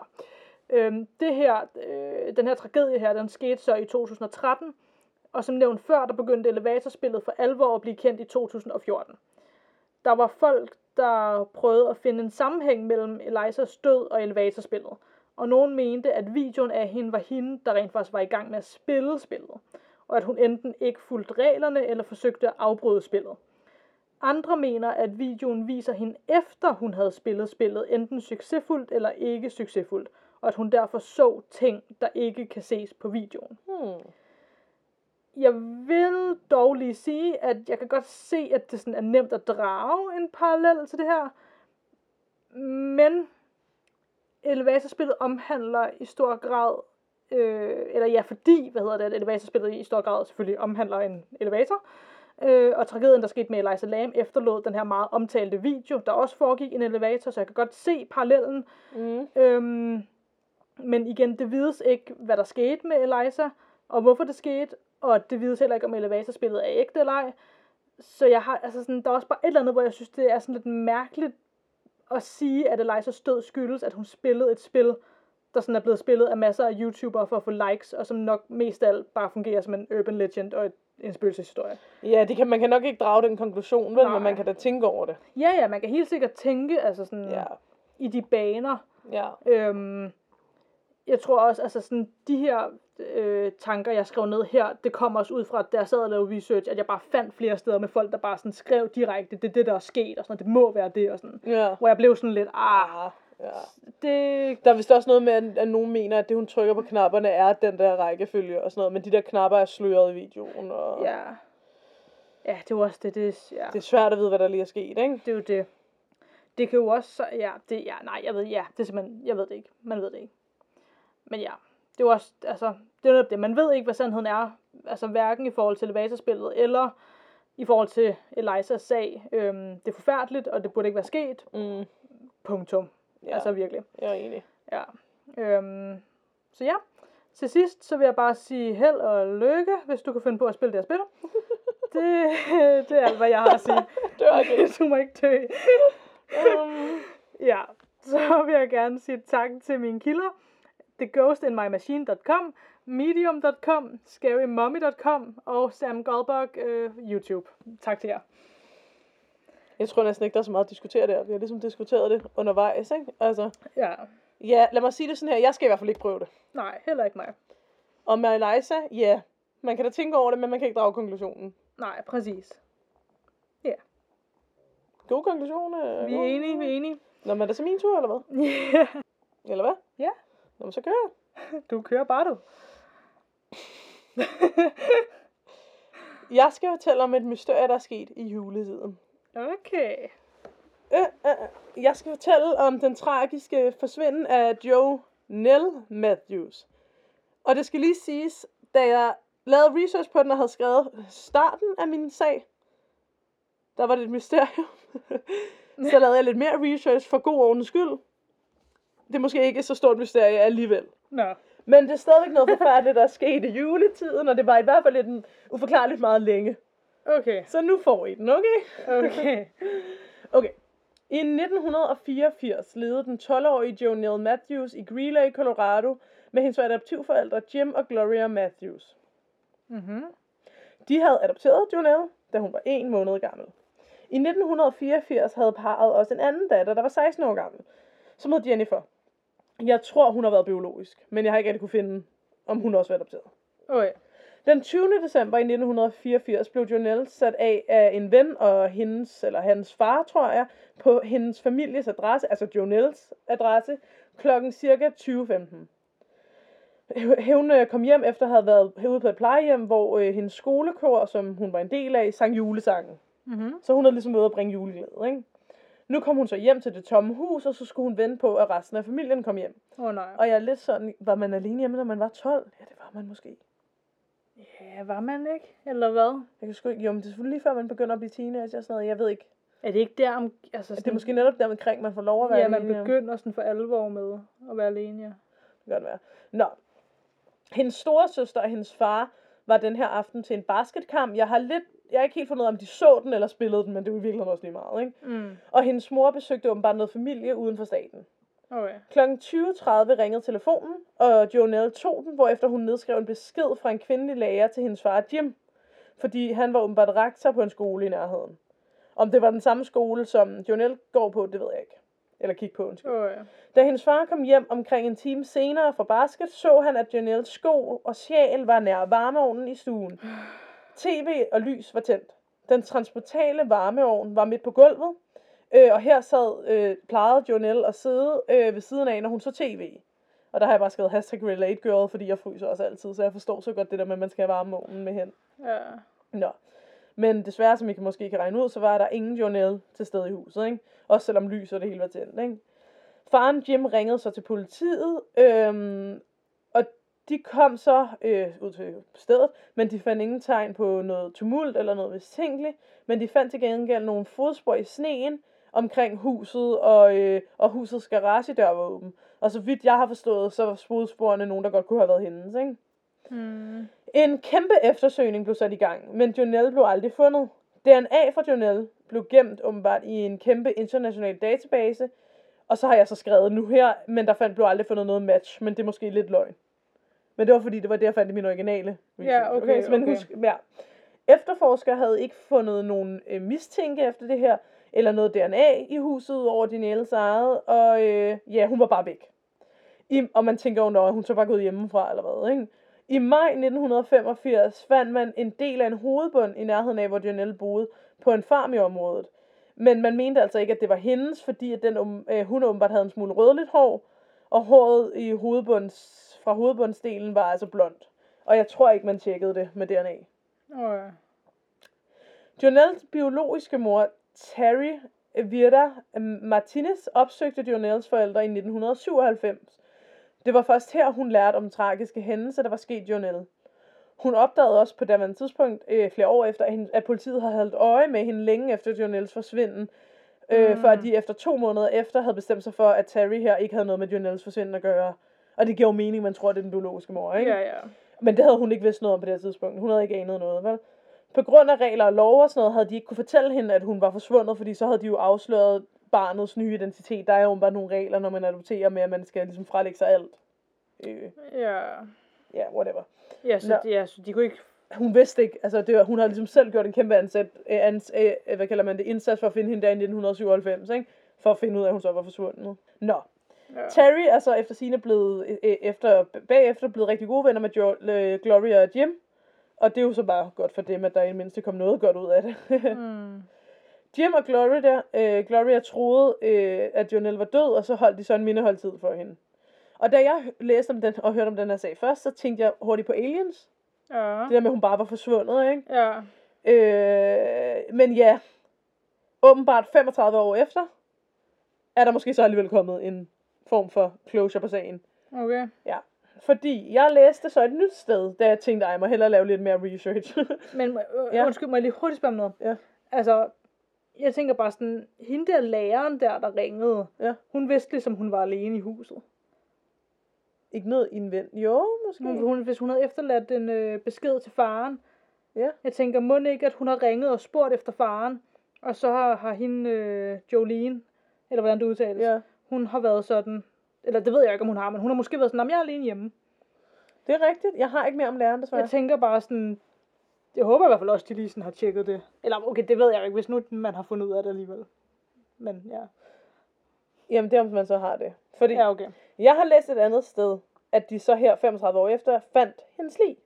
Øhm, det her, øh, den her tragedie her, den skete så i 2013, og som nævnt før, der begyndte elevatorspillet for alvor at blive kendt i 2014. Der var folk, der prøvede at finde en sammenhæng mellem Elizas død og elevatorspillet, og nogen mente, at videoen af hende var hende, der rent faktisk var i gang med at spille spillet, og at hun enten ikke fulgte reglerne eller forsøgte at afbryde spillet. Andre mener, at videoen viser hende efter hun havde spillet spillet, enten succesfuldt eller ikke succesfuldt, og at hun derfor så ting, der ikke kan ses på videoen. Hmm. Jeg vil dog lige sige, at jeg kan godt se, at det sådan er nemt at drage en parallel til det her, men elevatorspillet omhandler i stor grad, øh, eller ja, fordi, hvad hedder det, at elevatorspillet i stor grad selvfølgelig omhandler en elevator, øh, og tragedien, der skete med Eliza Lam, efterlod den her meget omtalte video, der også foregik i en elevator, så jeg kan godt se parallellen. Mm. Øhm, men igen, det vides ikke, hvad der skete med Eliza, og hvorfor det skete, og det vides heller ikke, om elevatorspillet er ægte eller ej. Så jeg har, altså sådan, der er også bare et eller andet, hvor jeg synes, det er sådan lidt mærkeligt at sige, at Elizas død skyldes, at hun spillede et spil, der sådan er blevet spillet af masser af YouTubere for at få likes, og som nok mest af alt bare fungerer som en urban legend og et, en spøgelseshistorie. Ja, det kan, man kan nok ikke drage den konklusion, vel, Nej. men man kan da tænke over det. Ja, ja, man kan helt sikkert tænke altså sådan, Ja, i de baner. ja. Øhm, jeg tror også, altså sådan, de her øh, tanker, jeg skrev ned her, det kommer også ud fra, da jeg sad og lavede research, at jeg bare fandt flere steder med folk, der bare sådan skrev direkte, det er det, der er sket, og sådan, det må være det, og sådan. Ja. Hvor jeg blev sådan lidt, ah, ja. det, Der er vist også noget med, at, at nogen mener, at det, hun trykker på knapperne, er den der rækkefølge og sådan noget, men de der knapper er sløret i videoen, og ja. Ja, det var også det, det, ja. det er svært at vide, hvad der lige er sket, ikke? Det er jo det. Det kan jo også, så- ja, det, ja, nej, jeg ved, ja, det er simpelthen, jeg ved det ikke. Man ved det ikke. Men ja, det jo også, altså, det er det. Man ved ikke, hvad sandheden er, altså hverken i forhold til elevatorspillet, eller i forhold til Elisas sag. Øhm, det er forfærdeligt, og det burde ikke være sket. Mm, Punktum. ja. Altså virkelig. jeg er enig. Ja. Øhm, så ja, til sidst, så vil jeg bare sige held og lykke, hvis du kan finde på at spille det, jeg spiller. Det, det er alt, hvad jeg har at sige. Var ikke du må ikke dø. um, Ja, så vil jeg gerne sige tak til mine kilder. TheGhostInMyMachine.com, Medium.com, ScaryMommy.com og Sam Goldberg øh, YouTube. Tak til jer. Jeg tror næsten ikke, der er så meget at diskutere der. Vi har ligesom diskuteret det undervejs, ikke? Altså, Ja, ja, lad mig sige det sådan her. Jeg skal i hvert fald ikke prøve det. nej, heller ikke mig. Og med Eliza, ja, man kan da tænke over det, men man kan ikke drage konklusionen. Nej, præcis. God konklusion. øh, Vi er enige, vi er enige. Nå, men er det så min tur, eller hvad? Ja, Eller hvad? Ja. Nå, men så kører jeg. du kører bare du. Jeg skal fortælle om et mysterie, der er sket i juletiden. Okay. Øh, øh, øh. jeg skal fortælle om den tragiske forsvinden af Joe Nell Matthews. Og det skal lige siges, da jeg lavede research på den og havde skrevet starten af min sag, der var det et mysterium. så lavede jeg lidt mere research for god ordens skyld. Det er måske ikke så stort mysterie alligevel. Nå. Men det er stadigvæk noget forfærdeligt, der er sket i juletiden, og det var i hvert fald lidt uforklarligt meget længe. Okay. Så nu får I den, okay? Okay. Okay. I 1984 levede den 12-årige Jonelle Matthews i Greeley, Colorado, med hendes adoptivforældre Jim og Gloria Matthews. Mhm. De havde adopteret Jonelle, da hun var en måned gammel. I 1984 havde parret også en anden datter, der var 16 år gammel, som hed Jennifer. Jeg tror, hun har været biologisk, men jeg har ikke rigtig kunne finde, om hun også var adopteret. Okay. Den 20. december i 1984 blev Jonelle sat af af en ven og hendes, eller hans far, tror jeg, på hendes families adresse, altså Jonelles adresse, klokken cirka 20.15. Hun øh, kom hjem efter at have været herude på et plejehjem, hvor øh, hendes skolekor, som hun var en del af, sang julesangen. Mhm. Så hun havde ligesom været at bringe juleglæde, ikke? Nu kom hun så hjem til det tomme hus, og så skulle hun vente på, at resten af familien kom hjem. Åh oh, nej. Og jeg er lidt sådan, var man alene hjemme, når man var 12? Ja, det var man måske. Ja, var man ikke? Eller hvad? Jeg kan sgu ikke, jo, men det er selvfølgelig lige før, man begynder at blive teenager og sådan noget. Jeg ved ikke. Er det ikke der om... Altså, Det er måske netop der omkring, man får lov at være Ja, man alene. begynder sådan for alvor med at være alene, ja. Det kan godt være. Nå. Hendes store søster og hendes far var den her aften til en basketkamp. Jeg har lidt, jeg har ikke helt fundet ud af, om de så den eller spillede den, men det var i virkeligheden også lige meget, ikke? Mm. Og hendes mor besøgte åbenbart noget familie uden for staten. Okay. Klokken 20.30 ringede telefonen, og Jonelle tog den, hvorefter hun nedskrev en besked fra en kvindelig lærer til hendes far Jim, fordi han var åbenbart rektor på en skole i nærheden. Om det var den samme skole, som Jonelle går på, det ved jeg ikke. Eller kigge på, undskyld. Okay. Da hendes far kom hjem omkring en time senere fra basket, så han, at Jonelles sko og sjæl var nær varmeovnen i stuen. TV og lys var tændt. Den transportale varmeovn var midt på gulvet, øh, og her sad, øh, plejede Jonelle at sidde øh, ved siden af, når hun så tv. Og der har jeg bare skrevet hashtag relate girl, fordi jeg fryser også altid, så jeg forstår så godt det der med, at man skal have varmeovnen med hen. Ja. Nå. Men desværre, som I måske kan regne ud, så var der ingen Jonelle til stede i huset, ikke? Også selvom lys og det hele var tændt, ikke? Faren Jim ringede så til politiet, øhm, de kom så øh, ud til stedet, men de fandt ingen tegn på noget tumult eller noget mistænkeligt, men de fandt til gengæld nogle fodspor i sneen omkring huset, og, øh, og husets garagedør var åben. Og så vidt jeg har forstået, så var fodsporene nogen, der godt kunne have været hendes, ikke? Mm. En kæmpe eftersøgning blev sat i gang, men Jonelle blev aldrig fundet. DNA fra Jonelle blev gemt åbenbart i en kæmpe international database, og så har jeg så skrevet nu her, men der fandt, blev aldrig fundet noget match, men det er måske lidt løgn. Men det var fordi, det var det, jeg fandt i min originale. Ja, okay, så, men okay. Husk, ja. Efterforskere havde ikke fundet nogen øh, mistænke efter det her, eller noget DNA i huset over Danielles eget, og øh, ja, hun var bare væk. I, og man tænker jo, at hun så bare gået hjemmefra eller hvad, ikke? I maj 1985 fandt man en del af en hovedbund i nærheden af, hvor Janelle boede, på en farm i området. Men man mente altså ikke, at det var hendes, fordi at den, øh, hun åbenbart havde en smule rødligt hår, og håret i hovedbunds, fra hovedbundsdelen var altså blondt. Og jeg tror ikke, man tjekkede det med DNA. Oh, ja. Jonelles biologiske mor, Terry Virda Martinez, opsøgte Jonelles forældre i 1997. Det var først her, hun lærte om tragiske hændelser, der var sket Jonelle. Hun opdagede også på daværende tidspunkt, øh, flere år efter, at, at politiet havde holdt øje med hende længe efter Jonelles forsvinden. Øh, Mm. Før de efter to måneder efter havde bestemt sig for, at Terry her ikke havde noget med Jonelles forsvinden at gøre. Og det giver jo mening, man tror, det er den biologiske mor, ikke? Ja, ja. Men det havde hun ikke vidst noget om på det her tidspunkt. Hun havde ikke anet noget, vel? På grund af regler og lov og sådan noget, havde de ikke kunne fortælle hende, at hun var forsvundet, fordi så havde de jo afsløret barnets nye identitet. Der er jo bare nogle regler, når man adopterer med, at man skal ligesom frelægge sig alt. Øh, Ja. ja, whatever. Ja, så, Nå. de, ja, så de kunne ikke... Hun vidste ikke, altså det var, hun havde ligesom selv gjort en kæmpe ansat, øh, ans, øh, hvad kalder man det, indsats for at finde hende der i 1997, ikke? For at finde ud af, at hun så var forsvundet. Nå. Ja. Terry er så efter sine blevet, øh, øh, efter, bagefter blevet rigtig gode venner med jo, øh, Gloria og Jim. Og det er jo så bare godt for dem, at der i det mindste kom noget godt ud af det. Mm. Jim og Gloria, øh, Gloria troede, øh, at Jonelle var død, og så holdt de så en mindeholdtid for hende. Og da jeg læste om den, og hørte om den her sag først, så tænkte jeg hurtigt på aliens. Ja. Det der med, at hun bare var forsvundet, ikke? Ja. Øh, men ja, åbenbart 35 år efter, er der måske så alligevel kommet en form for closure på sagen. Okay. Ja, fordi jeg læste så et nyt sted, da jeg tænkte, at jeg må hellere lave lidt mere research. Men øh, Ja. ja. undskyld, må jeg lige hurtigt spørge om noget? Ja. Altså, jeg tænker bare sådan, hende der læreren der, der ringede, Ja. hun vidste ligesom, hun var alene i huset. Ikke noget indvendt. Jo, måske. Hun, hun, hvis hun havde efterladt en øh, besked til faren, Ja. jeg tænker, må ikke, at hun har ringet og spurgt efter faren, og så har, har hende, øh, Jolene, eller hvordan det udtales, Ja, hun har været sådan, eller det ved jeg ikke, om hun har, men hun har måske været sådan, "Nå, men jeg er alene hjemme. det er rigtigt. Jeg har ikke mere om læreren, desværre. Jeg tænker bare sådan, jeg håber i hvert fald også, at de lige sådan har tjekket det. Eller okay, det ved jeg jo ikke, hvis nu man har fundet ud af det alligevel. Men ja. Jamen, det er om man så har det. Fordi Ja, okay. jeg har læst et andet sted, at de så her 35 år efter fandt hendes lig.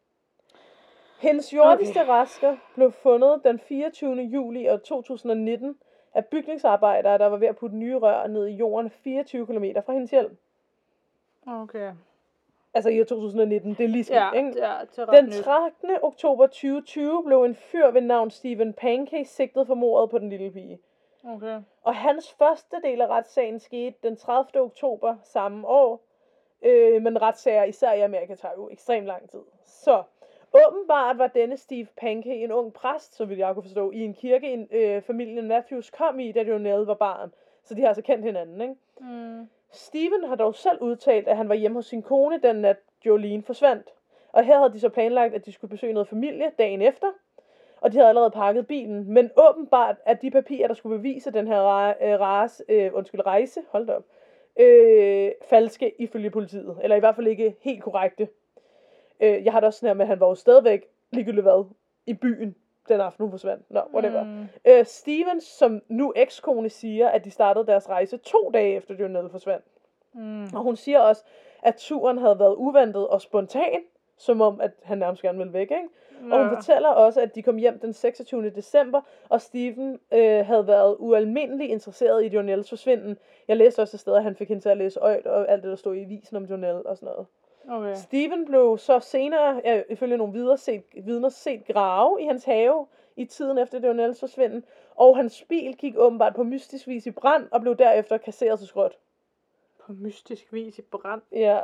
Hendes jordiske okay. rester blev fundet den 24. juli år 2019 af bygningsarbejdere, der var ved at putte nye rør ned i jorden 24 km fra hendes hjem. Okay. Altså i år 2019, det er lige sket, Ja, ikke? det til ret Den nyt. 13. oktober 2020 blev en fyr ved navn Stephen Pankey sigtet for mordet på den lille pige. Okay. Og hans første del af retssagen skete den 30. oktober samme år. Øh, men retssager, især i Amerika, tager jo ekstremt lang tid. Så åbenbart var denne Steve Pankey en ung præst, så vidt jeg kunne forstå, i en kirke, en, øh, familien Matthews kom i, da Jonelle var barn. Så de har altså kendt hinanden, ikke? Mm. Steven har dog selv udtalt, at han var hjemme hos sin kone, den nat Jolene forsvandt. Og her havde de så planlagt, at de skulle besøge noget familie dagen efter. Og de havde allerede pakket bilen. Men åbenbart, at de papirer, der skulle bevise den her øh, ras, øh, undskyld, rejse, hold da op, øh, falske ifølge politiet. Eller i hvert fald ikke helt korrekte. Øh, jeg har det også sådan her med, at han var jo stadigvæk ligegyldigt hvad i byen den aften, hun forsvandt. Nå, whatever. Mm. Øh, Stevens, som nu ekskone, siger, at de startede deres rejse to dage efter Jonelle forsvandt. Mm. Og hun siger også, at turen havde været uventet og spontan, som om, at han nærmest gerne ville væk, ikke? Og hun Ja. fortæller også, at de kom hjem den 26. december, og Steven øh, havde været ualmindelig interesseret i Jonelles forsvinden. Jeg læste også et sted, at han fik hende til at læse øjt og alt det, der stod i avisen om Jonelle og sådan noget. Okay. Steven blev så senere, ja, ifølge nogle videre set, vidner, set grave i hans have i tiden efter Jonelles forsvinden, og hans bil gik åbenbart på mystisk vis i brand og blev derefter kasseret til skrot. På mystisk vis i brand. Ja.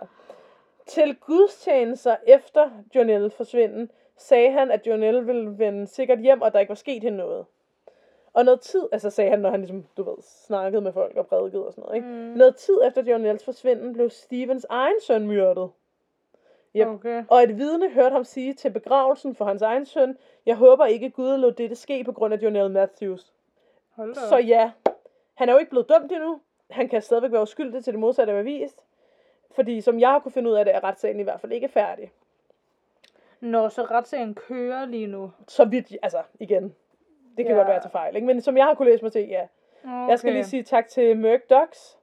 Til gudstjenester efter Jonelle forsvinden, sagde han, at Jonelle ville vende sikkert hjem, og der ikke var sket hende noget. Og noget tid, altså sagde han, når han ligesom, du ved, snakkede med folk og prædikede og sådan noget, ikke? Mm. Noget tid efter Jonelles forsvinden blev Stevens egen søn myrdet. Yep. Okay. Og et vidne hørte ham sige til begravelsen for hans egen søn, jeg håber ikke Gud lod dette ske på grund af Jonelle Matthews. Hold da. Så ja, han er jo ikke blevet dømt endnu. Han kan stadigvæk være uskyldig til det modsatte er bevist. Fordi som jeg har kunne finde ud af det, er retssagen i hvert fald ikke færdig. Nå, så retssagen kører lige nu. Så vidt, altså igen, det kan Ja. godt være til fejl, ikke? men som jeg har kunne læse mig til, ja. Okay. Jeg skal lige sige tak til Merc Docs,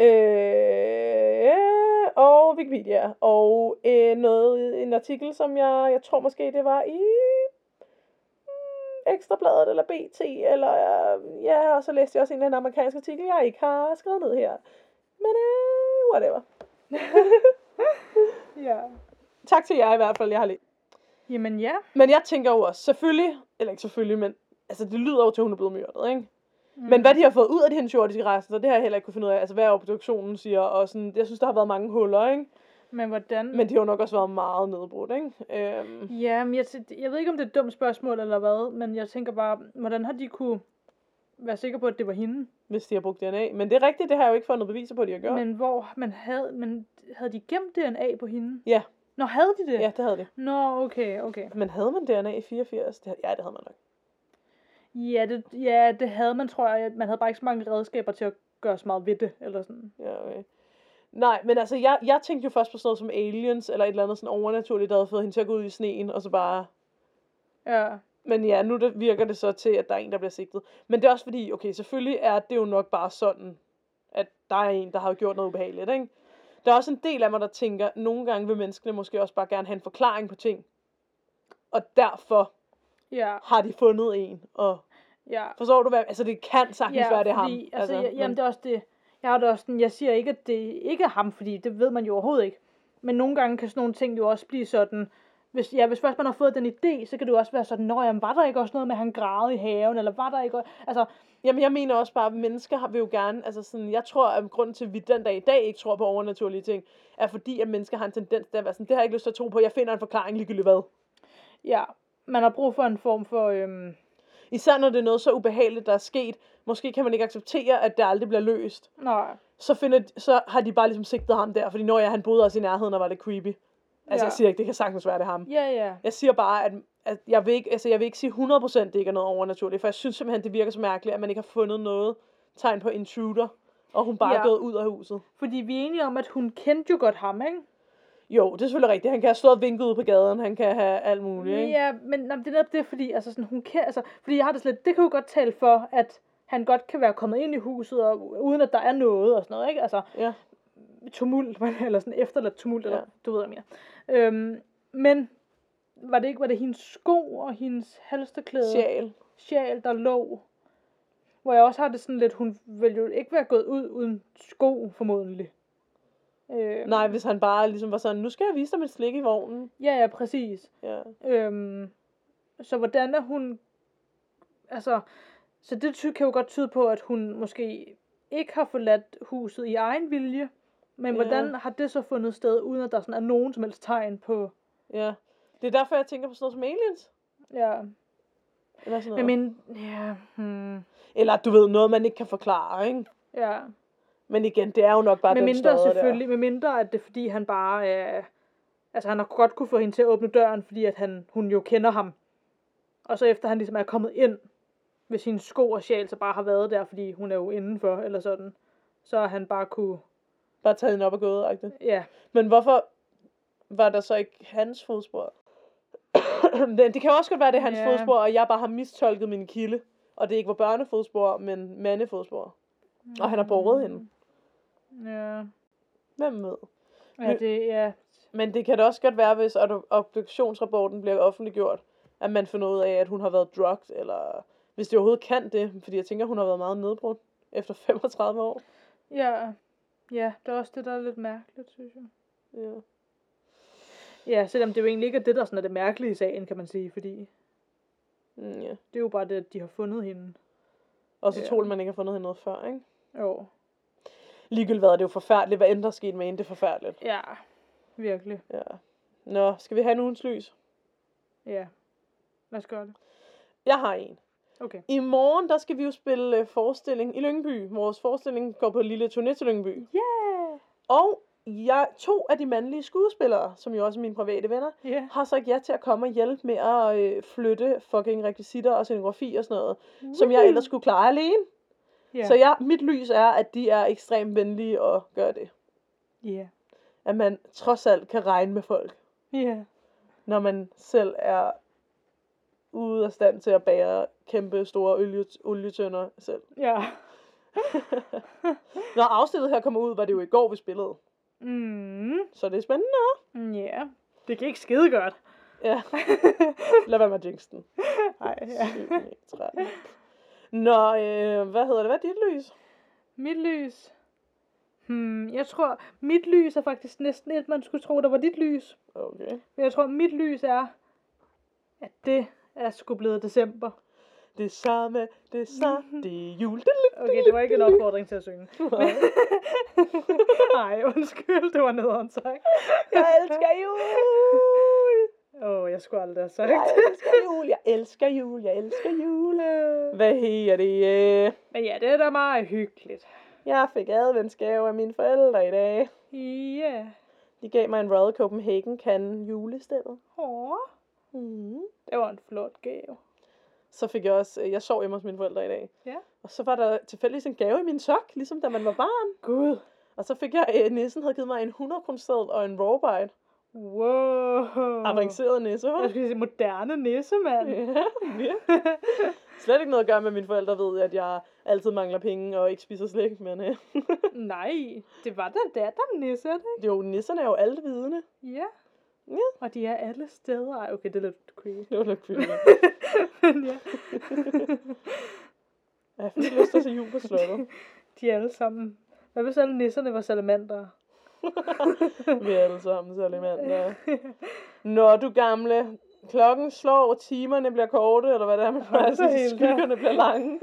øh, og Wikipedia, og øh, noget, en artikel, som jeg, jeg tror måske det var i mm, Ekstrabladet eller BT, eller ja, og så læste jeg også en eller anden amerikansk artikel, jeg ikke har skrevet ned her. Men øh, whatever. Ja. Tak til jer i hvert fald, jeg har læst. Jamen ja. Men jeg tænker jo også, selvfølgelig, eller ikke selvfølgelig, men altså det lyder jo til, at hun er blevet myrdet, ikke? Mm. Men hvad de har fået ud af de her jordiske rester, det har jeg heller ikke kunne finde ud af. Altså hvad obduktionen siger, og sådan, jeg synes, der har været mange huller, ikke? Men hvordan... Men de har jo nok også været meget nedbrudt, ikke? Øhm, Ja, men jeg, jeg ved ikke, om det er et dumt spørgsmål eller hvad, men jeg tænker bare, hvordan har de kunne være sikre på, at det var hende? hvis de har brugt DNA. Men det er rigtigt, det har jeg jo ikke fundet beviser på, at de har gjort. Men hvor man havde, men havde de gemt DNA på hende? Ja. Nå, havde de det? Ja, det havde de. Nå, okay, okay. Men havde man DNA i 84? Det, ja, det havde man nok. Ja det, ja, det havde man, tror jeg. Man havde bare ikke så mange redskaber til at gøre så meget ved det, eller sådan. Ja, okay. Nej, men altså, jeg, jeg tænkte jo først på sådan noget som aliens, eller et eller andet sådan overnaturligt, der havde fået hende til at gå ud i sneen, og så bare... Ja, Men ja, nu det virker det så til, at der er en, der bliver sigtet. Men det er også fordi, okay, selvfølgelig er det jo nok bare sådan, at der er en, der har gjort noget ubehageligt, ikke? Der er også en del af mig, der tænker, nogle gange vil menneskene måske også bare gerne have en forklaring på ting. Og derfor ja, har de fundet en. Og ja. forstår du hvad? Altså det kan sagtens ja, være, det er ham. Altså, altså, men- jamen, det er også det. Jeg har det også sådan, jeg siger ikke, at det ikke er ham, fordi det ved man jo overhovedet ikke. Men nogle gange kan sådan nogle ting jo også blive sådan, hvis, ja, hvis først man har fået den idé, så kan det jo også være sådan, nå jamen, var der ikke også noget med, at han gravede i haven, eller var der ikke også, altså, Jamen, jeg mener også bare, at mennesker har, vil jo gerne, altså sådan, jeg tror, at grunden til, at vi den dag i dag ikke tror på overnaturlige ting, er fordi, at mennesker har en tendens til at være sådan, det har jeg ikke lyst til at tro på, jeg finder en forklaring ligegyldigt hvad. ja, man har brug for en form for, øhm, Især når det er noget så ubehageligt, der er sket, måske kan man ikke acceptere, at det aldrig bliver løst. nej, Så, finder, de- så har de bare ligesom sigtet ham der, fordi når jeg han boede også i nærheden, og var det creepy. Altså, Ja. jeg siger ikke, det kan sagtens være det er ham. ja, ja, Jeg siger bare, at, at jeg, vil ikke, altså, jeg vil ikke sige 100% det ikke er noget overnaturligt, for jeg synes simpelthen, det virker så mærkeligt, at man ikke har fundet noget tegn på intruder, og hun bare. Ja. er gået ud af huset. fordi vi er enige om, at hun kendte jo godt ham, ikke? Jo, det er selvfølgelig rigtigt. Han kan have stået og vinket ude på gaden, han kan have alt muligt, ikke? Ja, men nå, det er netop det, fordi, altså, sådan, hun kan, altså, fordi jeg har det slet, det kan jo godt tale for, at han godt kan være kommet ind i huset, og, uden at der er noget og sådan noget, ikke? Altså, Ja. tumult, eller sådan efterladt tumult, eller Ja. du ved, hvad jeg mener. Øhm, men var det ikke, var det hendes sko og hendes halsterklæde, Sjæl. sjal, der lå? Hvor jeg også har det sådan lidt, hun ville jo ikke være gået ud uden sko, formodentlig. Øhm, Nej, hvis han bare ligesom var sådan, nu skal jeg vise dig mit slik i vognen. Ja, ja, præcis. Ja. Øhm, så hvordan er hun... Altså, så det ty- kan jo godt tyde på, at hun måske ikke har forladt huset i egen vilje. Men Ja. hvordan har det så fundet sted, uden at der sådan er nogen som helst tegn på... ja. Det er derfor, jeg tænker på sådan noget som aliens. Ja, Eller sådan noget. men. Ja, hmm, Eller du ved, noget man ikke kan forklare, ikke? ja. Men igen, det er jo nok bare Med den mindre støder selvfølgelig, med mindre at det er fordi, han bare er... Altså, han har godt kunne få hende til at åbne døren, fordi at han, hun jo kender ham. Og så efter han ligesom er kommet ind, hvis hendes sko og sjæl så bare har været der, fordi hun er jo indenfor, eller sådan, så har han bare kunne... Der. Bare taget hende op og gået, ikke? Ja, Men hvorfor var der så ikke hans fodspor? det det kan også godt være, det er hans Ja. fodspor, og jeg bare har mistolket min kilde. Og det ikke var børnefodspor, men mandefodspor. Og han har båret hende. ja, Hvem ved? ja, det, ja, Men det kan da også godt være, hvis ob- obduktionsrapporten bliver offentliggjort, at man finder ud af, at hun har været drugged, eller hvis det overhovedet kan det, fordi jeg tænker, hun har været meget nedbrudt efter 35 år. ja, ja, det er også det, der er lidt mærkeligt, synes jeg. Ja. Ja, selvom det jo egentlig ikke er det, der sådan er det mærkelige i sagen, kan man sige, fordi Mm, ja. det er jo bare det, at de har fundet hende. Og så Ja. troede man ikke har fundet hende noget før, ikke? Jo, Ligegyldigt hvad, det er jo forfærdeligt. Hvad end der er sket med hende, det er forfærdeligt. ja, virkelig. Ja. Nå, skal vi have en ugens lys? Ja, lad os gøre det. Jeg har en. Okay. I morgen, der skal vi jo spille øh, forestilling i Lyngby. Vores forestilling går på lille turné til Lyngby. Yeah! Og jeg, to af de mandlige skuespillere, som jo også er mine private venner, Ja. har sagt ja til at komme og hjælpe med at øh, flytte fucking rekvisitter og scenografi og sådan noget, som jeg ellers skulle klare alene. Ja. Så jeg, mit lys er, at de er ekstremt venlige og gør det. Ja. At man trods alt kan regne med folk. Ja. når man selv er ude af stand til at bære kæmpe store olie, olietønder selv. Ja. Når afsnittet her kommer ud, var det jo i går, vi spillede. Mm. Så det er spændende. Ja. Det gik skide godt. Ja. Lad være med at jinx den. Nej, ja. 7, 9, 13. Nå, øh, hvad hedder det? Hvad er dit lys? Mit lys. Hmm, jeg tror, mit lys er faktisk næsten et, man skulle tro, der var dit lys. Okay. Men jeg tror, mit lys er, at det er sgu blevet december. Det samme, det samme, det er jul. Okay, det var ikke en opfordring til at synge. Nej, undskyld, det var nederen sagt. Jeg elsker jul! Åh, oh, jeg skulle aldrig have sagt. Jeg elsker jul, jeg elsker jul, jeg elsker jul. Hvad hedder det? Men ja, det er da meget hyggeligt. Jeg fik adventsgave af mine forældre i dag. Ja. De gav mig en Royal Copenhagen kan julestedet. Åh, Mm. det var en flot gave. Så fik jeg også, jeg sov hjemme hos mine forældre i dag. Ja. Og så var der tilfældigvis en gave i min sok, ligesom da man var barn. Gud. Og så fik jeg, øh, nissen havde givet mig en 100 kroner og en rawbite. Wow. Avanceret nisse, hva'? Jeg skulle sige moderne nissemand. Ja, virkelig. Slet ikke noget at gøre med, at mine forældre ved, at jeg altid mangler penge og ikke spiser slik. Men øh, Nej, det var da datteren nisse, det er jo, nisserne er jo alt vidende. ikke? Ja. Ja. Og de er alle steder. Ej, okay, det er lidt creepy. Det var lidt creepy. Men ja, Jeg fik lyst til at se jul på slottet. de er alle sammen. Hvad hvis alle nisserne var salamander? Vi er alle sammen salamander. Nå, du gamle. Klokken slår, og timerne bliver korte, eller hvad det er, man siger, helt skyggerne bliver lange.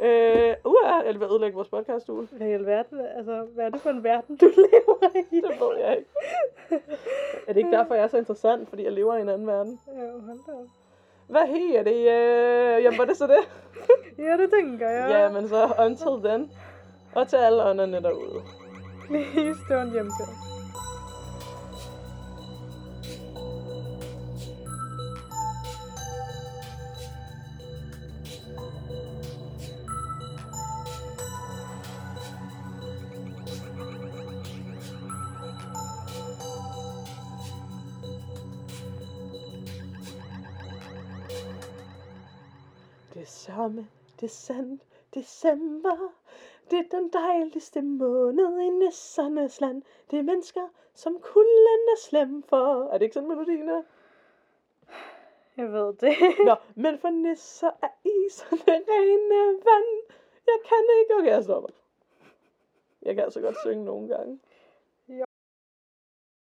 Øh, uh, eller vil ødelægge vores podcast -uge. Hvad i alverden? Altså, hvad er det for en verden, du lever i? Det ved jeg ikke. Er det ikke derfor, jeg er så interessant? Fordi jeg lever i en anden verden. Ja, hold da op. Hvad hedder det? Øh, jamen, var det så det? Ja, det tænker jeg. Ja, men så until then. Og til alle ånderne derude. Please don't hjem til os. Det samme, det sandt, december. Det er den dejligste måned i nissernes land. Det er mennesker, som kulden er slem for. Er det ikke sådan melodien er? Jeg ved det. Nå, men for nisser er iserne rene vand. Jeg kan ikke. Okay, jeg stopper. Jeg kan altså godt synge nogle gange.